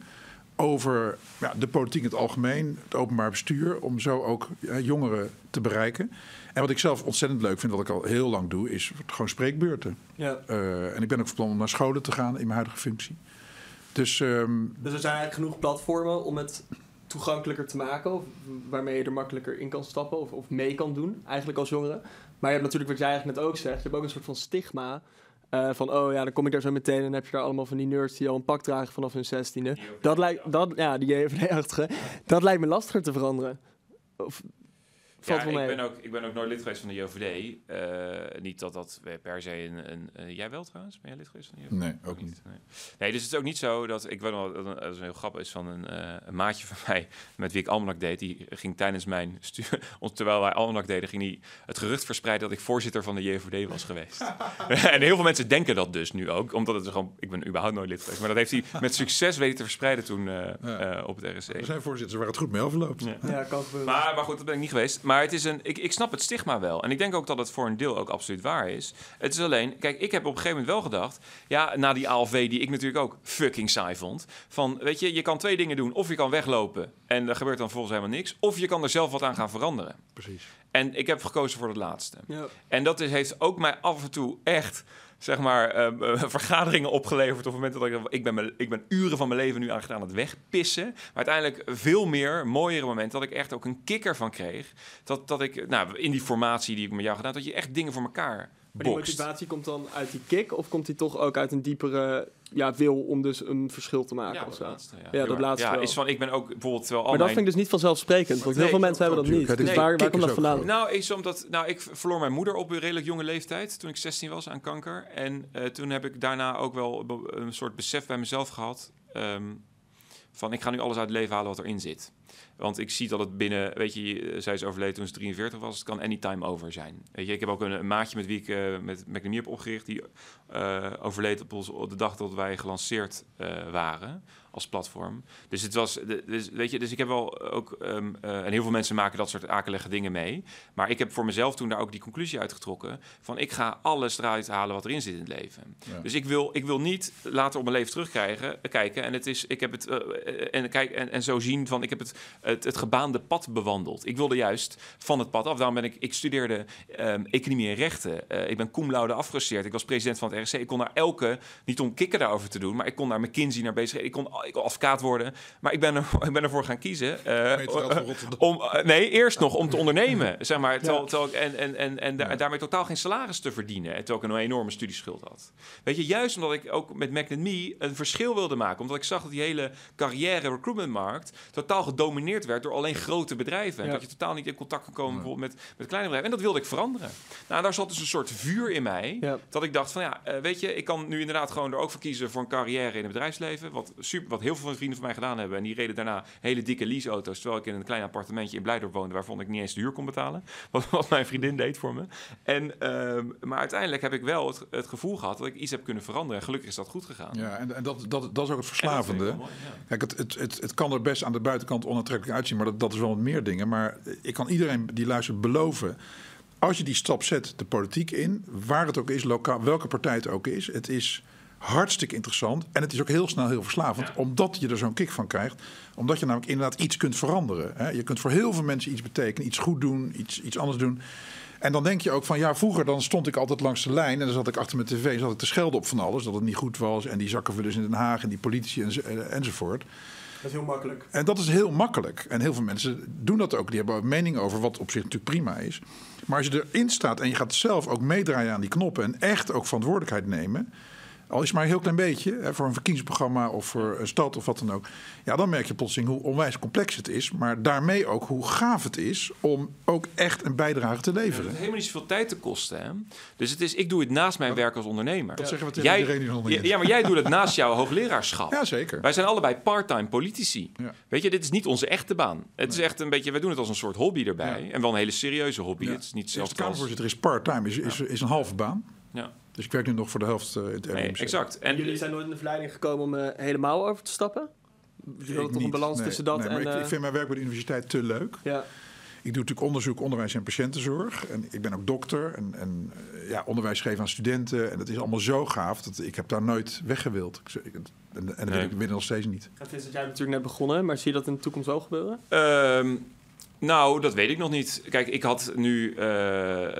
Over ja, de politiek in het algemeen, het openbaar bestuur. Om zo ook jongeren te bereiken. En wat ik zelf ontzettend leuk vind, wat ik al heel lang doe, is gewoon spreekbeurten. Ja. Eh, en ik ben ook van plan om naar scholen te gaan in mijn huidige functie. Dus ehm, Dus er zijn eigenlijk genoeg platformen om het toegankelijker te maken, of waarmee je er makkelijker in kan stappen of, of mee kan doen, eigenlijk als jongere. Maar je hebt natuurlijk wat jij eigenlijk net ook zegt, je hebt ook een soort van stigma eh, van, oh ja, dan kom ik daar zo meteen en dan heb je daar allemaal van die nerds die al een pak dragen vanaf hun zestiende. Dat lijkt, dat, ja, die JVD-achtige, dat lijkt me lastiger te veranderen. Of, valt Ja, wel ik ben, ook, ik ben ook nooit lid geweest van de JOVD. Eh, niet dat dat per se een... een eh, jij wel trouwens? Ben jij lid geweest van de JOVD? nee, ook niet. Nee. nee, dus het is ook niet zo dat... Ik weet wel, dat is een heel grappig is van een, eh, een maatje van mij... met wie ik Almanak deed. Die ging tijdens mijn... stu- terwijl wij Almanak deden... ging hij het gerucht verspreiden dat ik voorzitter van de JOVD was geweest. en heel veel mensen denken dat dus nu ook. Omdat het gewoon... Ik ben überhaupt nooit lid geweest. Maar dat heeft hij met succes weten te verspreiden toen eh, Ja. eh, op het RSC. Er zijn voorzitters waar het goed mee afloopt. Ja. Ja, kan gebeuren. Maar, maar goed, dat ben ik niet geweest. Maar het is een, ik, ik snap het stigma wel. En ik denk ook dat het voor een deel ook absoluut waar is. Het is alleen, kijk, ik heb op een gegeven moment wel gedacht... Ja, na die ALV, die ik natuurlijk ook fucking saai vond... Van, weet je, je kan twee dingen doen. Of je kan weglopen en er gebeurt dan volgens helemaal niks. Of je kan er zelf wat aan gaan veranderen. Precies. En ik heb gekozen voor het laatste. ja. En dat is, heeft ook mij af en toe echt, zeg maar, ehm, eh, vergaderingen opgeleverd. Op het moment dat ik, ik ben, ik ben uren van mijn leven nu aan gedaan aan het wegpissen. Maar uiteindelijk veel meer, mooiere momenten, dat ik echt ook een kikker van kreeg. Dat, dat ik, nou, in die formatie die ik met jou gedaan, dat je echt dingen voor elkaar die motivatie komt dan uit die kick of komt die toch ook uit een diepere ja, wil om dus een verschil te maken? Ja, of dat zo? laatste. Ja, dat laatste Ja, wel. is van, ik ben ook bijvoorbeeld, al Maar dat vind ik dus niet vanzelfsprekend, want heel Nee, veel mensen hebben dat niet. Dus Het is- waar, waar komt dat vandaan? Nou, is omdat, nou, ik verloor mijn moeder op een redelijk jonge leeftijd toen ik 16 was aan kanker. En eh, toen heb ik daarna ook wel een soort besef bij mezelf gehad. ehm, van ik ga nu alles uit het leven halen wat erin zit. Want ik zie dat het binnen, weet je, eh, zij is overleden toen ze 43 was. Het kan anytime over zijn. Weet je, ik heb ook een, een maatje met wie ik uh, met McNamee heb opgericht. Die eh, overleed op, de dag dat wij gelanceerd waren als platform. Dus het was, de- dus, weet je, dus ik heb wel ook, ehm, eh, en heel veel mensen maken dat soort akelige dingen mee. Maar ik heb voor mezelf toen daar ook die conclusie uitgetrokken van ik ga alles eruit halen wat erin zit in het leven. Ja. Dus ik wil, ik wil niet later op mijn leven terugkrijgen, kijken en het is, ik heb het, eh, eh, en, kijk, en, en zo zien van ik heb het, het, het gebaande pad bewandeld. Ik wilde juist van het pad af. Daarom ben ik, ik studeerde ehm, economie en rechten. Eh, ik ben cum laude afgestudeerd. Ik was president van het RC. Ik kon naar elke, niet om kikken daarover te doen, maar ik kon naar McKinsey, naar BCG. Ik kon, ik kon advocaat worden, maar ik ben, er, ik ben ervoor gaan kiezen. eh, om, eh, nee, eerst nog om te ondernemen. Zeg maar, terwijl, terwijl ik, en, en, en, en, da- Ja. daarmee totaal geen salaris te verdienen. En terwijl ik een enorme studieschuld had. Weet je, juist omdat ik ook met Mac Me een verschil wilde maken. Omdat ik zag dat die hele carrière recruitmentmarkt totaal gedomineerd werd door alleen grote bedrijven. En dat je totaal niet in contact kon komen bijvoorbeeld met, met kleine bedrijven. En dat wilde ik veranderen. Nou, daar zat dus een soort vuur in mij. Ja. Dat ik dacht van ja, eh, weet je, ik kan nu inderdaad gewoon er ook voor kiezen voor een carrière in het bedrijfsleven. Wat, super, wat heel veel vrienden van mij gedaan hebben. En die reden daarna hele dikke leaseauto's. Terwijl ik in een klein appartementje in Blijdorp woonde. Waarvan ik niet eens de huur kon betalen. Wat, wat mijn vriendin deed voor me. En, ehm, maar uiteindelijk heb ik wel het, het gevoel gehad dat ik iets heb kunnen veranderen. En gelukkig is dat goed gegaan. Ja, en, en dat, dat, dat is ook het verslavende. mooi, ja. Kijk, het, het, het, het kan er best aan de buitenkant onaantrekkelijk uitzien, maar dat, dat is wel wat meer dingen. Maar ik kan iedereen die luistert beloven. Als je die stap zet de politiek in, waar het ook is, lokaal, welke partij het ook is, het is Hartstikke interessant. En het is ook heel snel heel verslavend, omdat je er zo'n kick van krijgt. Omdat je namelijk inderdaad iets kunt veranderen. Hè. Je kunt voor heel veel mensen iets betekenen, iets goed doen, iets, iets anders doen. En dan denk je ook van ja, vroeger dan stond ik altijd langs de lijn en dan zat ik achter mijn tv, zat ik te schelden op van alles, dat het niet goed was en die zakkenvullers in Den Haag en die politici en, eh, enzovoort. Dat is heel makkelijk. En dat is heel makkelijk. En heel veel mensen doen dat ook. Die hebben een mening over wat op zich natuurlijk prima is. Maar als je erin staat en je gaat zelf ook meedraaien aan die knoppen en echt ook verantwoordelijkheid nemen. Al is het maar een heel klein beetje, hè, voor een verkiezingsprogramma of voor een stad of wat dan ook. Ja, dan merk je plotseling hoe onwijs complex het is. Maar daarmee ook hoe gaaf het is om ook echt een bijdrage te Het leveren. hoeft helemaal niet zoveel tijd te kosten. Hè? Dus het is, ik doe het naast mijn werk als ondernemer. Dat zeggen we tegen Jij, iedereen die niet ja, maar jij doet het naast jouw hoogleraarschap. Ja, zeker. Wij zijn allebei part-time politici. Ja. Weet je, dit is niet onze echte baan. Het is echt een beetje, wij doen het als een soort hobby erbij. Ja. En wel een hele serieuze hobby. Het is niet De zelfs als... Kamervoorzitter is part-time, is, is, is een halve baan. Ja, Dus ik werk nu nog voor de helft eh, in het nee, RMC. exact. En jullie zijn nooit in de verleiding gekomen om eh, helemaal over te stappen? Je Ik wilt toch een niet. balans Nee, tussen dat nee, en... maar ik, eh, ik vind mijn werk bij de universiteit te leuk. ja. Ik doe natuurlijk onderzoek, onderwijs en patiëntenzorg. En ik ben ook dokter en, en ja, onderwijs geven aan studenten. En dat is allemaal zo gaaf dat ik heb daar nooit weggewild. Ik, ik- en, en dat Nee. wil ik binnen nog steeds niet. En Vincent, jij bent natuurlijk net begonnen, maar zie je dat in de toekomst wel gebeuren? Ehm, nou, dat weet ik nog niet. Kijk, ik had nu eh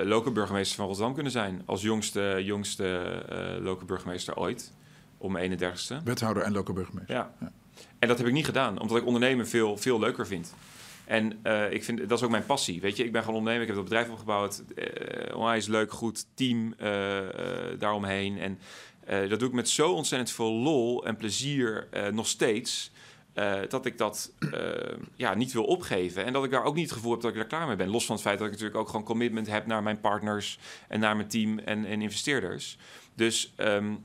lokale burgemeester van Rotterdam kunnen zijn. Als jongste, jongste eh lokale burgemeester ooit. Om mijn 31ste. Wethouder en lokale burgemeester. Ja. Ja. En dat heb ik niet gedaan, omdat ik ondernemen veel, veel leuker vind. En eh, ik vind, dat is ook mijn passie. Weet je, ik ben gewoon ondernemer, ik heb dat bedrijf opgebouwd. eh onwijs leuk, goed team daaromheen. En dat doe ik met zo ontzettend veel lol en plezier nog steeds. Eh, dat ik dat eh, ja, niet wil opgeven. En dat ik daar ook niet het gevoel heb dat ik daar klaar mee ben. Los van het feit dat ik natuurlijk ook gewoon commitment heb naar mijn partners en naar mijn team en, en investeerders. Dus ehm,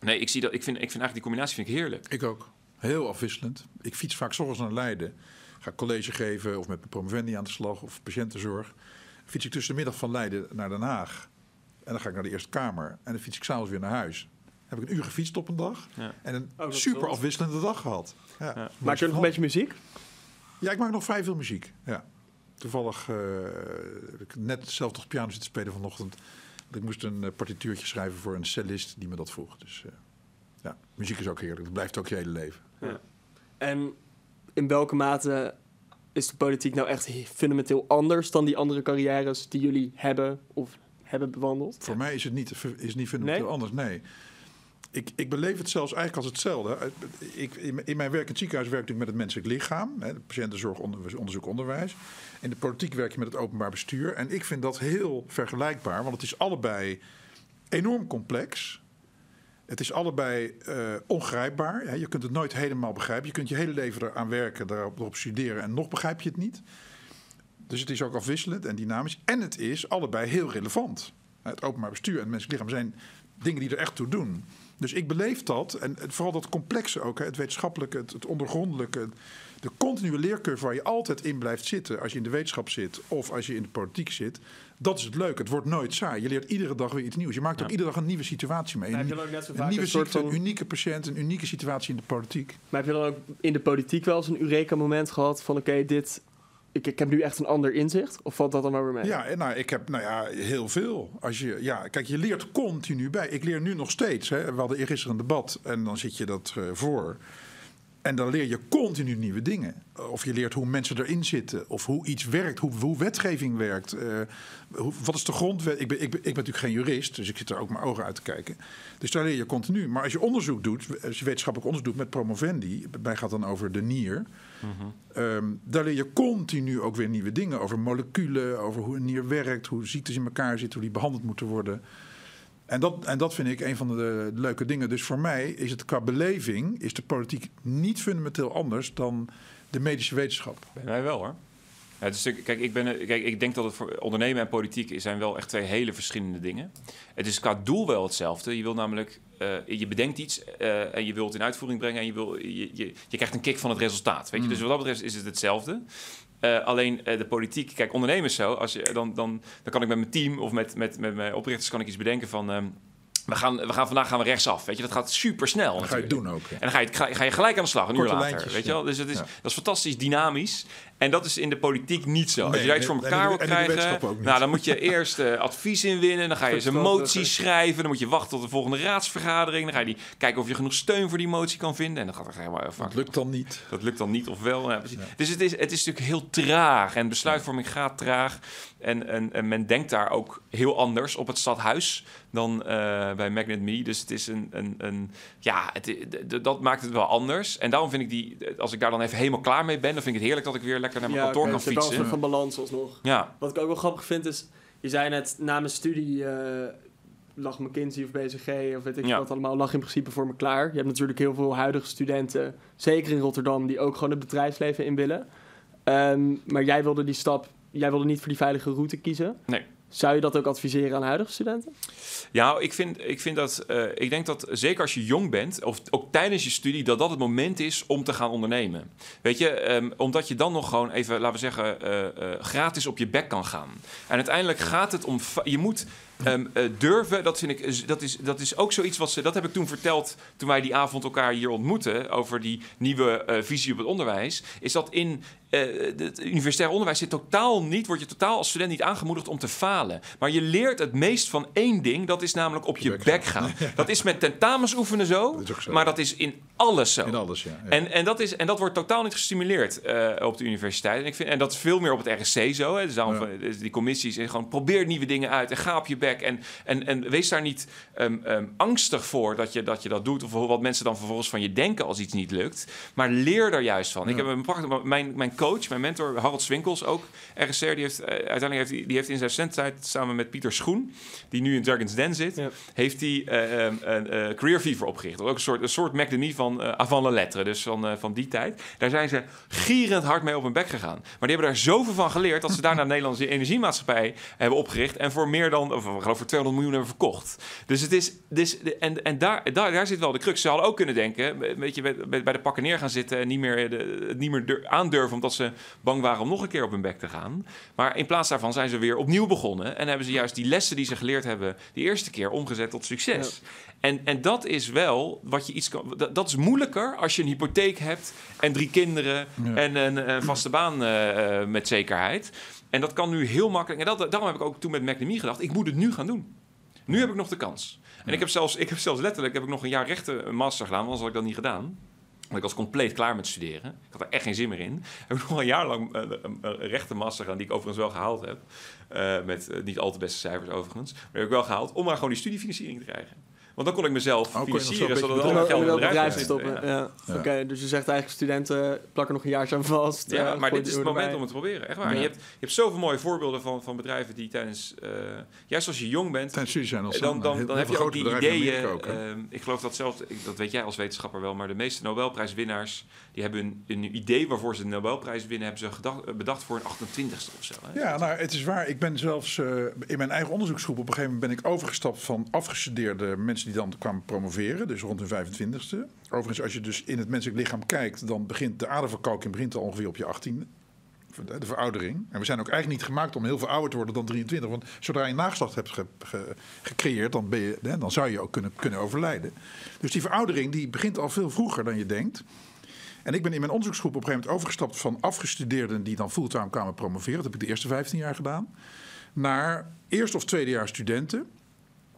nee, ik, zie dat, ik, vind, ik vind eigenlijk die combinatie vind ik heerlijk. Ik ook. Heel afwisselend. Ik fiets vaak 's ochtends naar Leiden. Ga college geven of met mijn promovendi aan de slag of patiëntenzorg. Fiets ik tussen de middag van Leiden naar Den Haag. En dan ga ik naar de Eerste Kamer. En dan fiets ik s'avonds weer naar huis. Heb ik een uur gefietst op een dag. Ja. En een is super afwisselende dag gehad. Ja. Ja. Maak je nog een beetje muziek? Ja, ik maak nog vrij veel muziek. Ja. Toevallig eh, heb ik net zelf toch piano zitten spelen vanochtend. Ik moest een eh, partituurtje schrijven voor een cellist die me dat vroeg. Dus eh, ja, muziek is ook heerlijk. Dat blijft ook je hele leven. En in welke mate is de politiek nou echt fundamenteel anders dan die andere carrières die jullie hebben of hebben bewandeld? Voor mij is het niet, is niet fundamenteel Nee? anders. Nee. Ik, ik beleef het zelfs eigenlijk als hetzelfde. Ik, in mijn- werk in het ziekenhuis werk ik met het menselijk lichaam. Hè, patiëntenzorg, onder- onderzoek, onderwijs. In de politiek werk je met het openbaar bestuur. En ik vind dat heel vergelijkbaar. Want het is allebei enorm complex. Het is allebei eh, ongrijpbaar. Hè. Je kunt het nooit helemaal begrijpen. Je kunt je hele leven eraan werken, daarop, erop studeren... en nog begrijp je het niet. Dus het is ook afwisselend en dynamisch. En het is allebei heel relevant. Het openbaar bestuur en het menselijk lichaam zijn dingen die er echt toe doen. Dus ik beleef dat, en vooral dat complexe ook, hè, het wetenschappelijke, het, het ondergrondelijke, de continue leercurve waar je altijd in blijft zitten als je in de wetenschap zit of als je in de politiek zit. Dat is het leuke. Het wordt nooit saai. Je leert iedere dag weer iets nieuws. Je maakt ook iedere dag een nieuwe situatie mee. Een, heb je ook net een nieuwe een soort ziekte, van... een unieke patiënt, een unieke situatie in de politiek. Maar heb je dan ook in de politiek wel eens een Eureka-moment gehad van oké, dit... Ik, heb nu echt een ander inzicht? Of valt dat dan maar weer mee? Ja, nou, ik heb nou ja, heel veel. Als je, ja, kijk, je leert continu bij. Ik leer nu nog steeds. Hè. We hadden eergisteren een debat en dan zit je dat eh, voor. En dan leer je continu nieuwe dingen. Of je leert hoe mensen erin zitten. Of hoe iets werkt. Hoe, hoe wetgeving werkt. eh, hoe, wat is de grondwet? Ik ben, ik, ben, ik ben natuurlijk geen jurist. Dus ik zit er ook mijn ogen uit te kijken. Dus daar leer je continu. Maar als je onderzoek doet. Als je wetenschappelijk onderzoek doet met promovendi. Bij gaat dan over de nier. Ehm, daar leer je continu ook weer nieuwe dingen over moleculen, over hoe een nier werkt, hoe ziektes in elkaar zitten, hoe die behandeld moeten worden. En dat, en dat vind ik een van de leuke dingen. Dus voor mij is het qua beleving, is de politiek niet fundamenteel anders dan de medische wetenschap. Bij mij wel hoor. Ja, natuurlijk- kijk, ik ben, kijk, ik denk dat het voor ondernemen en politiek zijn wel echt twee hele verschillende dingen. Het is qua doel wel hetzelfde. Je wil namelijk, eh, je bedenkt iets eh, en je wilt het in uitvoering brengen en je, wil, je, je, je krijgt een kick van het resultaat. Weet je? Mm. Dus wat dat betreft is het hetzelfde. Eh, alleen eh, de politiek, kijk, ondernemers zo, als je, dan, dan, dan kan ik met mijn team of met, met, met mijn oprichters kan ik iets bedenken van. ehm, we gaan, we gaan, vandaag gaan we rechtsaf. Weet je, dat gaat super snel. Dat ga je doen ook. En dan ga je, ga, ga je gelijk aan de slag, een Korte uur later. lijntjes, weet je wel? Dus het is, Ja. dat is fantastisch dynamisch. En dat is in de politiek niet zo. Als je daar iets voor elkaar wil krijgen, wetenschap ook niet. nou, dan moet je eerst eh, advies inwinnen. Dan ga je eens een motie schrijven. Dan moet je wachten tot de volgende raadsvergadering. Dan ga je die, kijken of je genoeg steun voor die motie kan vinden. En dan gaat er helemaal vaak Dat lukt dan niet. dat lukt dan niet of wel. Ja, precies. Dus het is, het is natuurlijk heel traag. En besluitvorming gaat traag. En, en, en men denkt daar ook heel anders op het stadhuis dan eh, bij Magnet Me. Dus het is een... een, een ja, het, dat maakt het wel anders. En daarom vind ik die... Als ik daar dan even helemaal klaar mee ben... dan vind ik het heerlijk dat ik weer lekker naar mijn kantoor oké, kan dus een fietsen. soort van balans alsnog. Ja, Wat ik ook wel grappig vind is, je zei net na mijn studie eh, lag McKinsey of BCG of weet ik Ja. wat allemaal, lag in principe voor me klaar. Je hebt natuurlijk heel veel huidige studenten, zeker in Rotterdam, die ook gewoon het bedrijfsleven in willen. Ehm, maar jij wilde die stap, jij wilde niet voor die veilige route kiezen. Nee. Zou je dat ook adviseren aan huidige studenten? Ja, ik vind, ik vind dat. eh, ik denk dat zeker als je jong bent, of ook tijdens je studie, dat dat het moment is om te gaan ondernemen. Weet je, ehm, omdat je dan nog gewoon even, laten we zeggen, eh, eh, gratis op je bek kan gaan. En uiteindelijk gaat het om. Je moet. Eh, durven, dat vind ik, dat is, dat is ook zoiets wat ze, dat heb ik toen verteld toen wij die avond elkaar hier ontmoetten over die nieuwe eh, visie op het onderwijs, is dat in eh, het universitair onderwijs zit totaal niet, word je totaal als student niet aangemoedigd om te falen. Maar je leert het meest van één ding, dat is namelijk op je bek bek gaan. Dat is met tentamens oefenen zo, Dat maar dat is in alles zo. In alles, ja. ja. En, en, dat is, en dat wordt totaal niet gestimuleerd op de universiteit. En, ik vind, en dat is veel meer op het RSC zo. Hè. Dus daarom Ja. dus die commissies. En gewoon probeer nieuwe dingen uit en ga op je bek. En, en, en wees daar niet ehm, ehm, angstig voor dat je, dat je dat doet. Of wat mensen dan vervolgens van je denken als iets niet lukt. Maar leer er juist van. Ik heb een prachtig, mijn, mijn coach, mijn mentor Harold Swinkels ook. RSC, die heeft, eh, uiteindelijk heeft, die heeft in zijn studententijd samen met Pieter Schoen. Die nu in Dragon's Den zit. Ja. Heeft hij een eh, Career Fever opgericht. Ook een soort, een soort van avant la lettre. Dus van, van die tijd. Daar zijn ze gierend hard mee op hun bek gegaan. Maar die hebben daar zoveel van geleerd... dat ze daarna de Nederlandse Energiemaatschappij hebben opgericht... en voor meer dan, of, ik geloof voor 200 miljoen hebben verkocht. Dus het is... Dus, de- en en daar, daar, daar zit wel de crux. Ze hadden ook kunnen denken... een beetje bij, de pakken neer gaan zitten... en niet meer, de, het niet meer dur- aandurven... omdat ze bang waren om nog een keer op hun bek te gaan. Maar in plaats daarvan zijn ze weer opnieuw begonnen... en hebben ze juist die lessen die ze geleerd hebben... die eerste keer omgezet tot succes. En, en dat is wel wat je iets kan. Dat, dat is moeilijker als je een hypotheek hebt en drie kinderen Ja. en een, een vaste baan eh, eh, met zekerheid. En dat kan nu heel makkelijk. En dat, daarom heb ik ook toen met McNamee gedacht: ik moet het nu gaan doen. Nu heb ik nog de kans. En ik heb zelfs, ik heb zelfs letterlijk heb ik nog een jaar rechten een master gedaan, want anders had ik dat niet gedaan. Want ik was compleet klaar met studeren. Ik had er echt geen zin meer in. Heb ik nog een jaar lang eh, een, een rechten master gedaan, die ik overigens wel gehaald heb. Eh, met eh, niet al te beste cijfers overigens. Maar die heb ik wel gehaald om maar gewoon die studiefinanciering te krijgen. Want dan kon ik mezelf Oh, financieren, zodat het ook geld in het bedrijf stoppen. Ja. Ja. Oké, dus je zegt eigenlijk studenten plakken nog een jaar aan vast. Ja, eh, maar dit is het moment erbij. om het te proberen. Echt waar. Ja. Je, hebt, je hebt zoveel mooie voorbeelden van, van bedrijven die tijdens... eh, juist als je jong bent, Tijdens studie zijn dan, dan, dan heel heb je ook die grote bedrijven in ideeën. Ook, ehm, ik geloof dat zelfs, ik- dat weet jij als wetenschapper wel, maar de meeste Nobelprijswinnaars, die hebben een, een idee waarvoor ze de Nobelprijs winnen, hebben ze gedacht, eh, bedacht voor een 28ste of zo. Hè? Ja, nou, het is waar. Ik ben zelfs eh, in mijn eigen onderzoeksgroep op een gegeven moment ben ik overgestapt van afgestudeerde mensen die dan kwamen promoveren, dus rond hun 25ste. Overigens, als je dus in het menselijk lichaam kijkt, dan begint de aderverkalking begint al ongeveer op je 18e. De veroudering. En we zijn ook eigenlijk niet gemaakt om heel veel ouder te worden dan 23. Want zodra je nageslacht hebt ge- ge- gecreëerd, dan, ben je, dan zou je ook kunnen, kunnen overlijden. Dus die veroudering die begint al veel vroeger dan je denkt. En ik ben in mijn onderzoeksgroep op een gegeven moment overgestapt van afgestudeerden die dan fulltime kwamen promoveren. Dat heb ik de eerste 15 jaar gedaan. Naar eerste of tweede jaar studenten.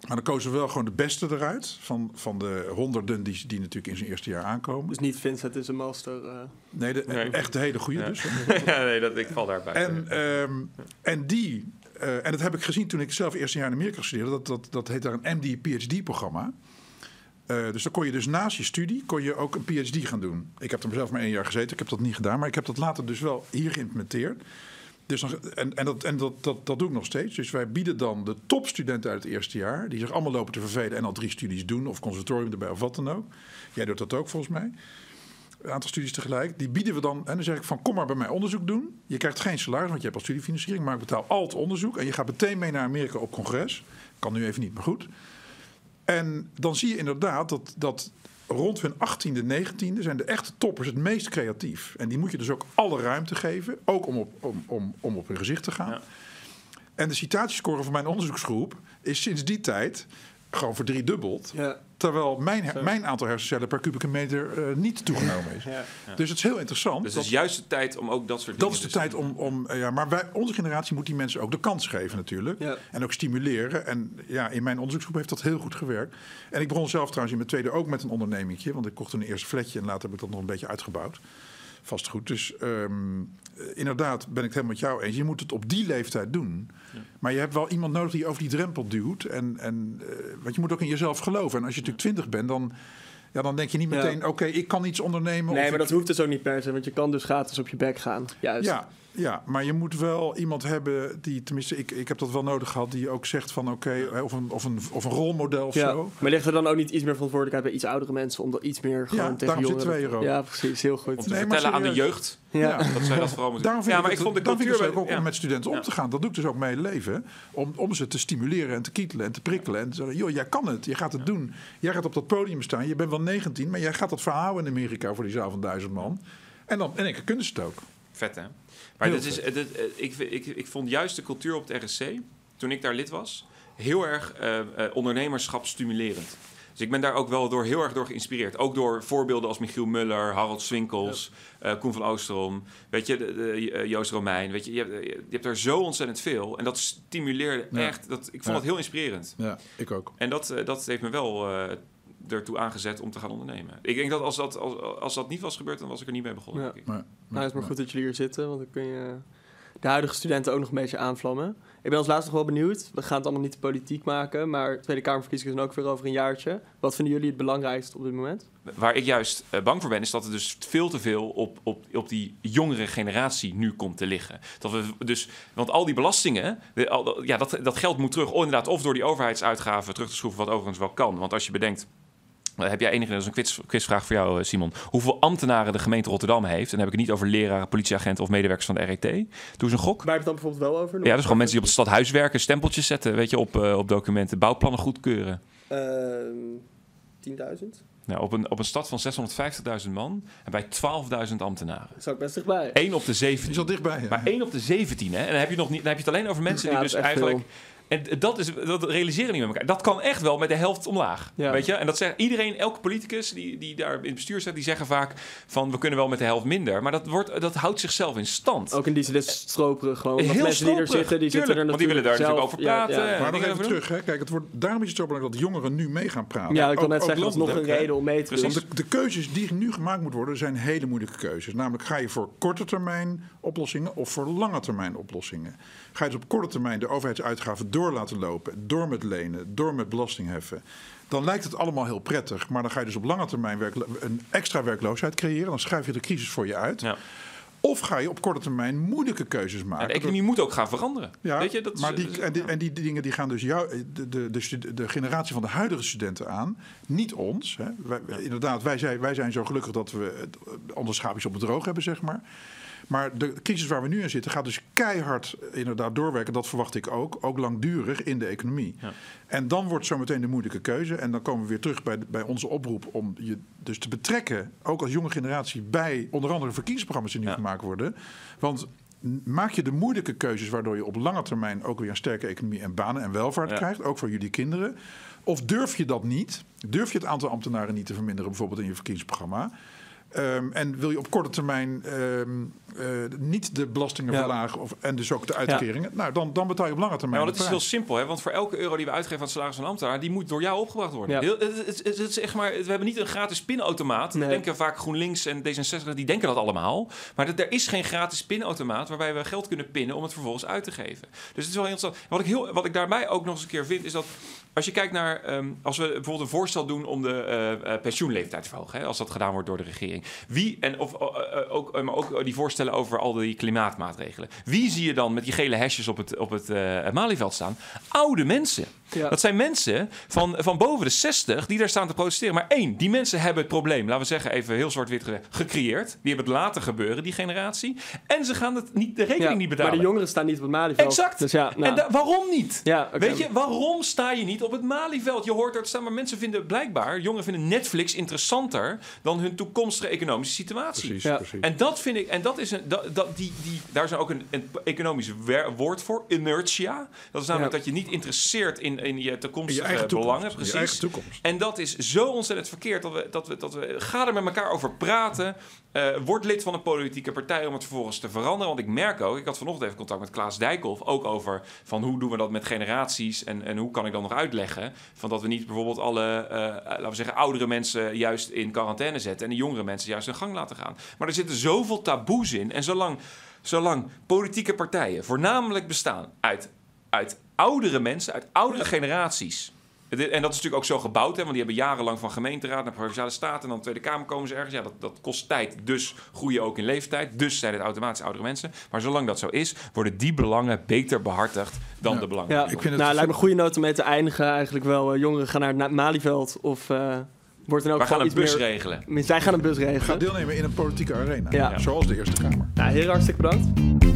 Maar dan kozen we wel gewoon de beste eruit. Van, van de honderden die, die natuurlijk in zijn eerste jaar aankomen. Dus niet Vincent is een master. eh. Nee, de, Nee. echt de hele goede Ja. dus. ja, nee, dat, ik val daarbij. En, ehm, en die, eh, en dat heb ik gezien toen ik zelf eerste jaar in Amerika studeerde. Dat, dat, dat heet daar een MD-PhD-programma. Eh, dus dan kon je dus naast je studie kon je ook een PhD gaan doen. Ik heb er zelf maar één jaar gezeten. Ik heb dat niet gedaan. Maar ik heb dat later dus wel hier geïmplementeerd. Dus en en, dat, en dat, dat, dat doe ik nog steeds. Dus wij bieden dan de topstudenten uit het eerste jaar... die zich allemaal lopen te vervelen en al drie studies doen... of conservatorium erbij of wat dan ook. Jij doet dat ook volgens mij. Een aantal studies tegelijk. Die bieden we dan. En dan zeg ik van kom maar bij mij onderzoek doen. Je krijgt geen salaris, want je hebt al studiefinanciering. Maar ik betaal al het onderzoek. En je gaat meteen mee naar Amerika op congres. Kan nu even niet, maar goed. En dan zie je inderdaad dat, dat rond hun 18e, 19e zijn de echte toppers het meest creatief. En die moet je dus ook alle ruimte geven. Ook om op, om, om, om op hun gezicht te gaan. Ja. En de citatiescore van mijn onderzoeksgroep is sinds die tijd gewoon verdriedubbeld. Ja. Terwijl mijn, mijn aantal hersencellen per kubieke meter eh, niet toegenomen is. Ja. Dus het is heel interessant. Dus dat- het is juist de tijd om ook dat soort dat dingen is de dus- tijd om. om eh, ja, maar wij, onze generatie moet die mensen ook de kans geven, natuurlijk. Ja. En ook stimuleren. En ja, in mijn onderzoeksgroep heeft dat heel goed gewerkt. En ik begon zelf trouwens in mijn tweede ook met een ondernemingje. Want ik kocht een eerste flatje en later heb ik dat nog een beetje uitgebouwd. Vastgoed. Dus ehm, eh, inderdaad ben ik het helemaal met jou eens. Je moet het op die leeftijd doen. Maar je hebt wel iemand nodig die je over die drempel duwt. En, en, eh, want je moet ook in jezelf geloven. En als je natuurlijk twintig bent, dan, ja, dan denk je niet Ja. meteen... oké, ik kan iets ondernemen. Nee, maar ik- dat hoeft dus ook niet per se, want je kan dus gratis op je bek gaan. Juist. ja, ja, maar je moet wel iemand hebben die, tenminste, ik, ik heb dat wel nodig gehad, die ook zegt van oké, hè, of, een, of, een, of een rolmodel of Ja. zo. Maar ligt er dan ook niet iets meer verantwoordelijkheid bij iets oudere mensen om dat iets meer gewoon tegen daarom jongeren... wij hier ook. Ja, precies. Heel goed. Om te Nee, maar vertellen aan de jeugd Ja. Ja. dat zij dat vooral moeten Daarom vind Ja, ik maar het, ik vond de dan vind ik cultuur... ook om ja. met studenten om Ja. te gaan. Dat doe ik dus ook mijn leven. Om, om ze te stimuleren en te kietelen en te prikkelen. En te zeggen, joh, jij kan het. Je gaat het doen. Jij gaat op dat podium staan. Je bent wel 19, maar jij gaat dat verhouden in Amerika voor die zaal van duizend man. En dan in één keer kunnen ze het ook. Vet, hè? Maar dit is, dit, eh, ik, ik, ik vond juist de cultuur op het RSC, toen ik daar lid was, heel erg eh, eh, ondernemerschap stimulerend. Dus ik ben daar ook wel door, heel erg door geïnspireerd. Ook door voorbeelden als Michiel Muller, Harold Swinkels, eh, Koen van Oosterom, weet je, de, de, eh, Joost Romein. Weet je, je, hebt, je hebt er zo ontzettend veel. En dat stimuleerde Ja. echt, dat, ik vond Ja. het heel inspirerend. Ja, ik ook. En dat, eh, dat heeft me wel eh, ertoe aangezet om te gaan ondernemen. Ik denk dat als dat, als, als dat niet was gebeurd, dan was ik er niet mee begonnen. Ja. denk ik. Maar, Nou, het is maar goed dat jullie hier zitten, want dan kun je de huidige studenten ook nog een beetje aanvlammen. Ik ben als laatste nog wel benieuwd. We gaan het allemaal niet politiek maken, maar Tweede Kamerverkiezingen zijn ook weer over een jaartje. Wat vinden jullie het belangrijkste op dit moment? Waar ik juist eh, bang voor ben, is dat er dus veel te veel op, op, op die jongere generatie nu komt te liggen. Dat we dus, want al die belastingen, de- al- ja, dat, dat geld moet terug, oh, inderdaad, of door die overheidsuitgaven terug te schroeven, wat overigens wel kan. Want als je bedenkt. Eh, Heb jij enige, dat is een quiz, quizvraag voor jou, eh, Simon. Hoeveel ambtenaren de gemeente Rotterdam heeft? En dan heb ik het niet over leraren, politieagenten of medewerkers van de RET. Doe eens een gok. Waar heb je het dan bijvoorbeeld wel over? Ja, dat is gewoon mensen die op het stadhuis werken, stempeltjes zetten, weet je, op, eh, op documenten, bouwplannen goedkeuren. Ehm, 10.000? Nou, op, een, op een stad van 650.000 man en bij 12.000 ambtenaren. Dat zou ik best dichtbij. 1 op de die 17. is al dichtbij. ja. Maar 1 op de 17, hè? En dan heb je, nog niet, dan heb je het alleen over mensen Ja, die dus eigenlijk... En dat, is, dat realiseren niet met elkaar. Dat kan echt wel met de helft omlaag. Ja. Weet je? En dat zegt iedereen, elke politicus die, die daar in het bestuur zit, die zeggen vaak van we kunnen wel met de helft minder. Maar dat, wordt, dat houdt zichzelf in stand. Ook in die zin is stroperig gewoon. Heel mensen die er zitten, die zitten er tuurlijk, want die willen natuurlijk daar zelf- natuurlijk over praten. Ja, Maar nog even terug. Hè. Kijk, het wordt, daarom is het zo belangrijk dat jongeren nu mee gaan praten. ja ik kan Ook- net zeggen, dat is nog een reden om mee te doen. Want de, de keuzes die nu gemaakt moeten worden, zijn hele moeilijke keuzes. Namelijk, ga je voor korte termijn oplossingen of voor lange termijn oplossingen? Ga je dus op korte termijn de overheidsuitgaven door laten lopen, door met lenen, door met belasting heffen? Dan lijkt het allemaal heel prettig, maar dan ga je dus op lange termijn een extra werkloosheid creëren. Dan schuif je de crisis voor je uit. Ja. Of ga je op korte termijn moeilijke keuzes Ja, maken. de economie moet ook gaan veranderen. Ja, Weet je, dat is- maar die, en, die, en die dingen die gaan dus jou, de, de, de, generatie van de huidige studenten aan, niet ons. Hè. Wij, inderdaad, wij zijn, wij zijn zo gelukkig dat we het, andere schaapjes op het droog hebben, zeg maar. Maar de crisis waar we nu in zitten gaat dus keihard eh, inderdaad doorwerken. Dat verwacht ik ook. Ook langdurig in de economie. Ja. En dan wordt zometeen de moeilijke keuze. En dan komen we weer terug bij, bij onze oproep om je dus te betrekken, ook als jonge generatie, bij onder andere verkiezingsprogramma's die nu Ja. gemaakt worden. Want maak je de moeilijke keuzes waardoor je op lange termijn ook weer een sterke economie en banen en welvaart Ja. krijgt, ook voor jullie kinderen. Of durf je dat niet? Durf je het aantal ambtenaren niet te verminderen, bijvoorbeeld in je verkiezingsprogramma? Ehm, en wil je op korte termijn ehm, eh, niet de belastingen Ja. verlagen of, en dus ook de uitkeringen? Nou, dan, dan betaal je op lange Ja, termijn. want het is heel simpel, hè? want voor elke euro die we uitgeven aan het salaris van een ambtenaar, die moet door jou opgebracht worden. Ja. Heel, het, het, het- het is echt maar, we hebben niet een gratis pinautomaat. Nee. We denken vaak GroenLinks en D66, die denken dat allemaal. Maar dat, er is geen gratis pinautomaat waarbij we geld kunnen pinnen om het vervolgens uit te geven. Dus het is wel heel interessant. Wat ik, heel, wat ik daarbij ook nog eens een keer vind, is dat als je kijkt naar, ehm, als we bijvoorbeeld een voorstel doen om de eh, eh, pensioenleeftijd te verhogen, hè, als dat gedaan wordt door de regering. Wie, en of, ook, maar ook die voorstellen over al die klimaatmaatregelen. Wie zie je dan met die gele hesjes op het, op het eh, Malieveld staan? Oude mensen. Ja. Dat zijn mensen van, van boven de 60 die daar staan te protesteren. Maar één, die mensen hebben het probleem, laten we zeggen even heel zwart-wit gecreëerd. Die hebben het laten gebeuren, die generatie. En ze gaan het niet, de rekening Ja, niet betalen. Maar de jongeren staan niet op het Malieveld. Exact. Dus ja, nou, En da- waarom niet? ja oké. Weet je, waarom sta je niet op het Malieveld? Je hoort er staan, maar mensen vinden blijkbaar, jongeren vinden Netflix interessanter dan hun toekomstige economische situatie. Precies, Ja. precies. En dat vind ik, en dat is een, dat, dat, die, die, daar is ook een, een economisch wer- woord voor, inertia. Dat is namelijk Ja. dat je niet interesseert in in je je toekomstige eigen toekomst. belangen. Precies. Je eigen toekomst. En dat is zo ontzettend verkeerd dat we, dat we, dat we ga er met elkaar over praten. Eh, word lid van een politieke partij om het vervolgens te veranderen. Want ik merk ook, ik had vanochtend even contact met Klaas Dijkhoff, ook over van hoe doen we dat met generaties en, en hoe kan ik dan nog uitleggen van dat we niet bijvoorbeeld alle, eh, laten we zeggen, oudere mensen juist in quarantaine zetten en de jongere mensen juist hun gang laten gaan. Maar er zitten zoveel taboes in en zolang, zolang politieke partijen voornamelijk bestaan uit, uit oudere mensen, uit oudere generaties. En dat is natuurlijk ook zo gebouwd, hè, want die hebben jarenlang van gemeenteraad naar provinciale staten en dan Tweede Kamer komen ze ergens. Ja, dat, dat kost tijd, dus groeien ook in leeftijd. Dus zijn het automatisch oudere mensen. Maar zolang dat zo is, worden die belangen beter behartigd dan Ja. de belangen. Ja, Ik vind het- nou, lijkt me een goede noot om mee te eindigen. Eigenlijk wel, eh, jongeren gaan naar het Malieveld of eh wordt er ook We gaan een iets bus meer... regelen. Wij gaan een bus Ga regelen. deelnemen in een politieke arena. Ja. Zoals de Eerste Kamer. Nou, heren, hartstikke bedankt.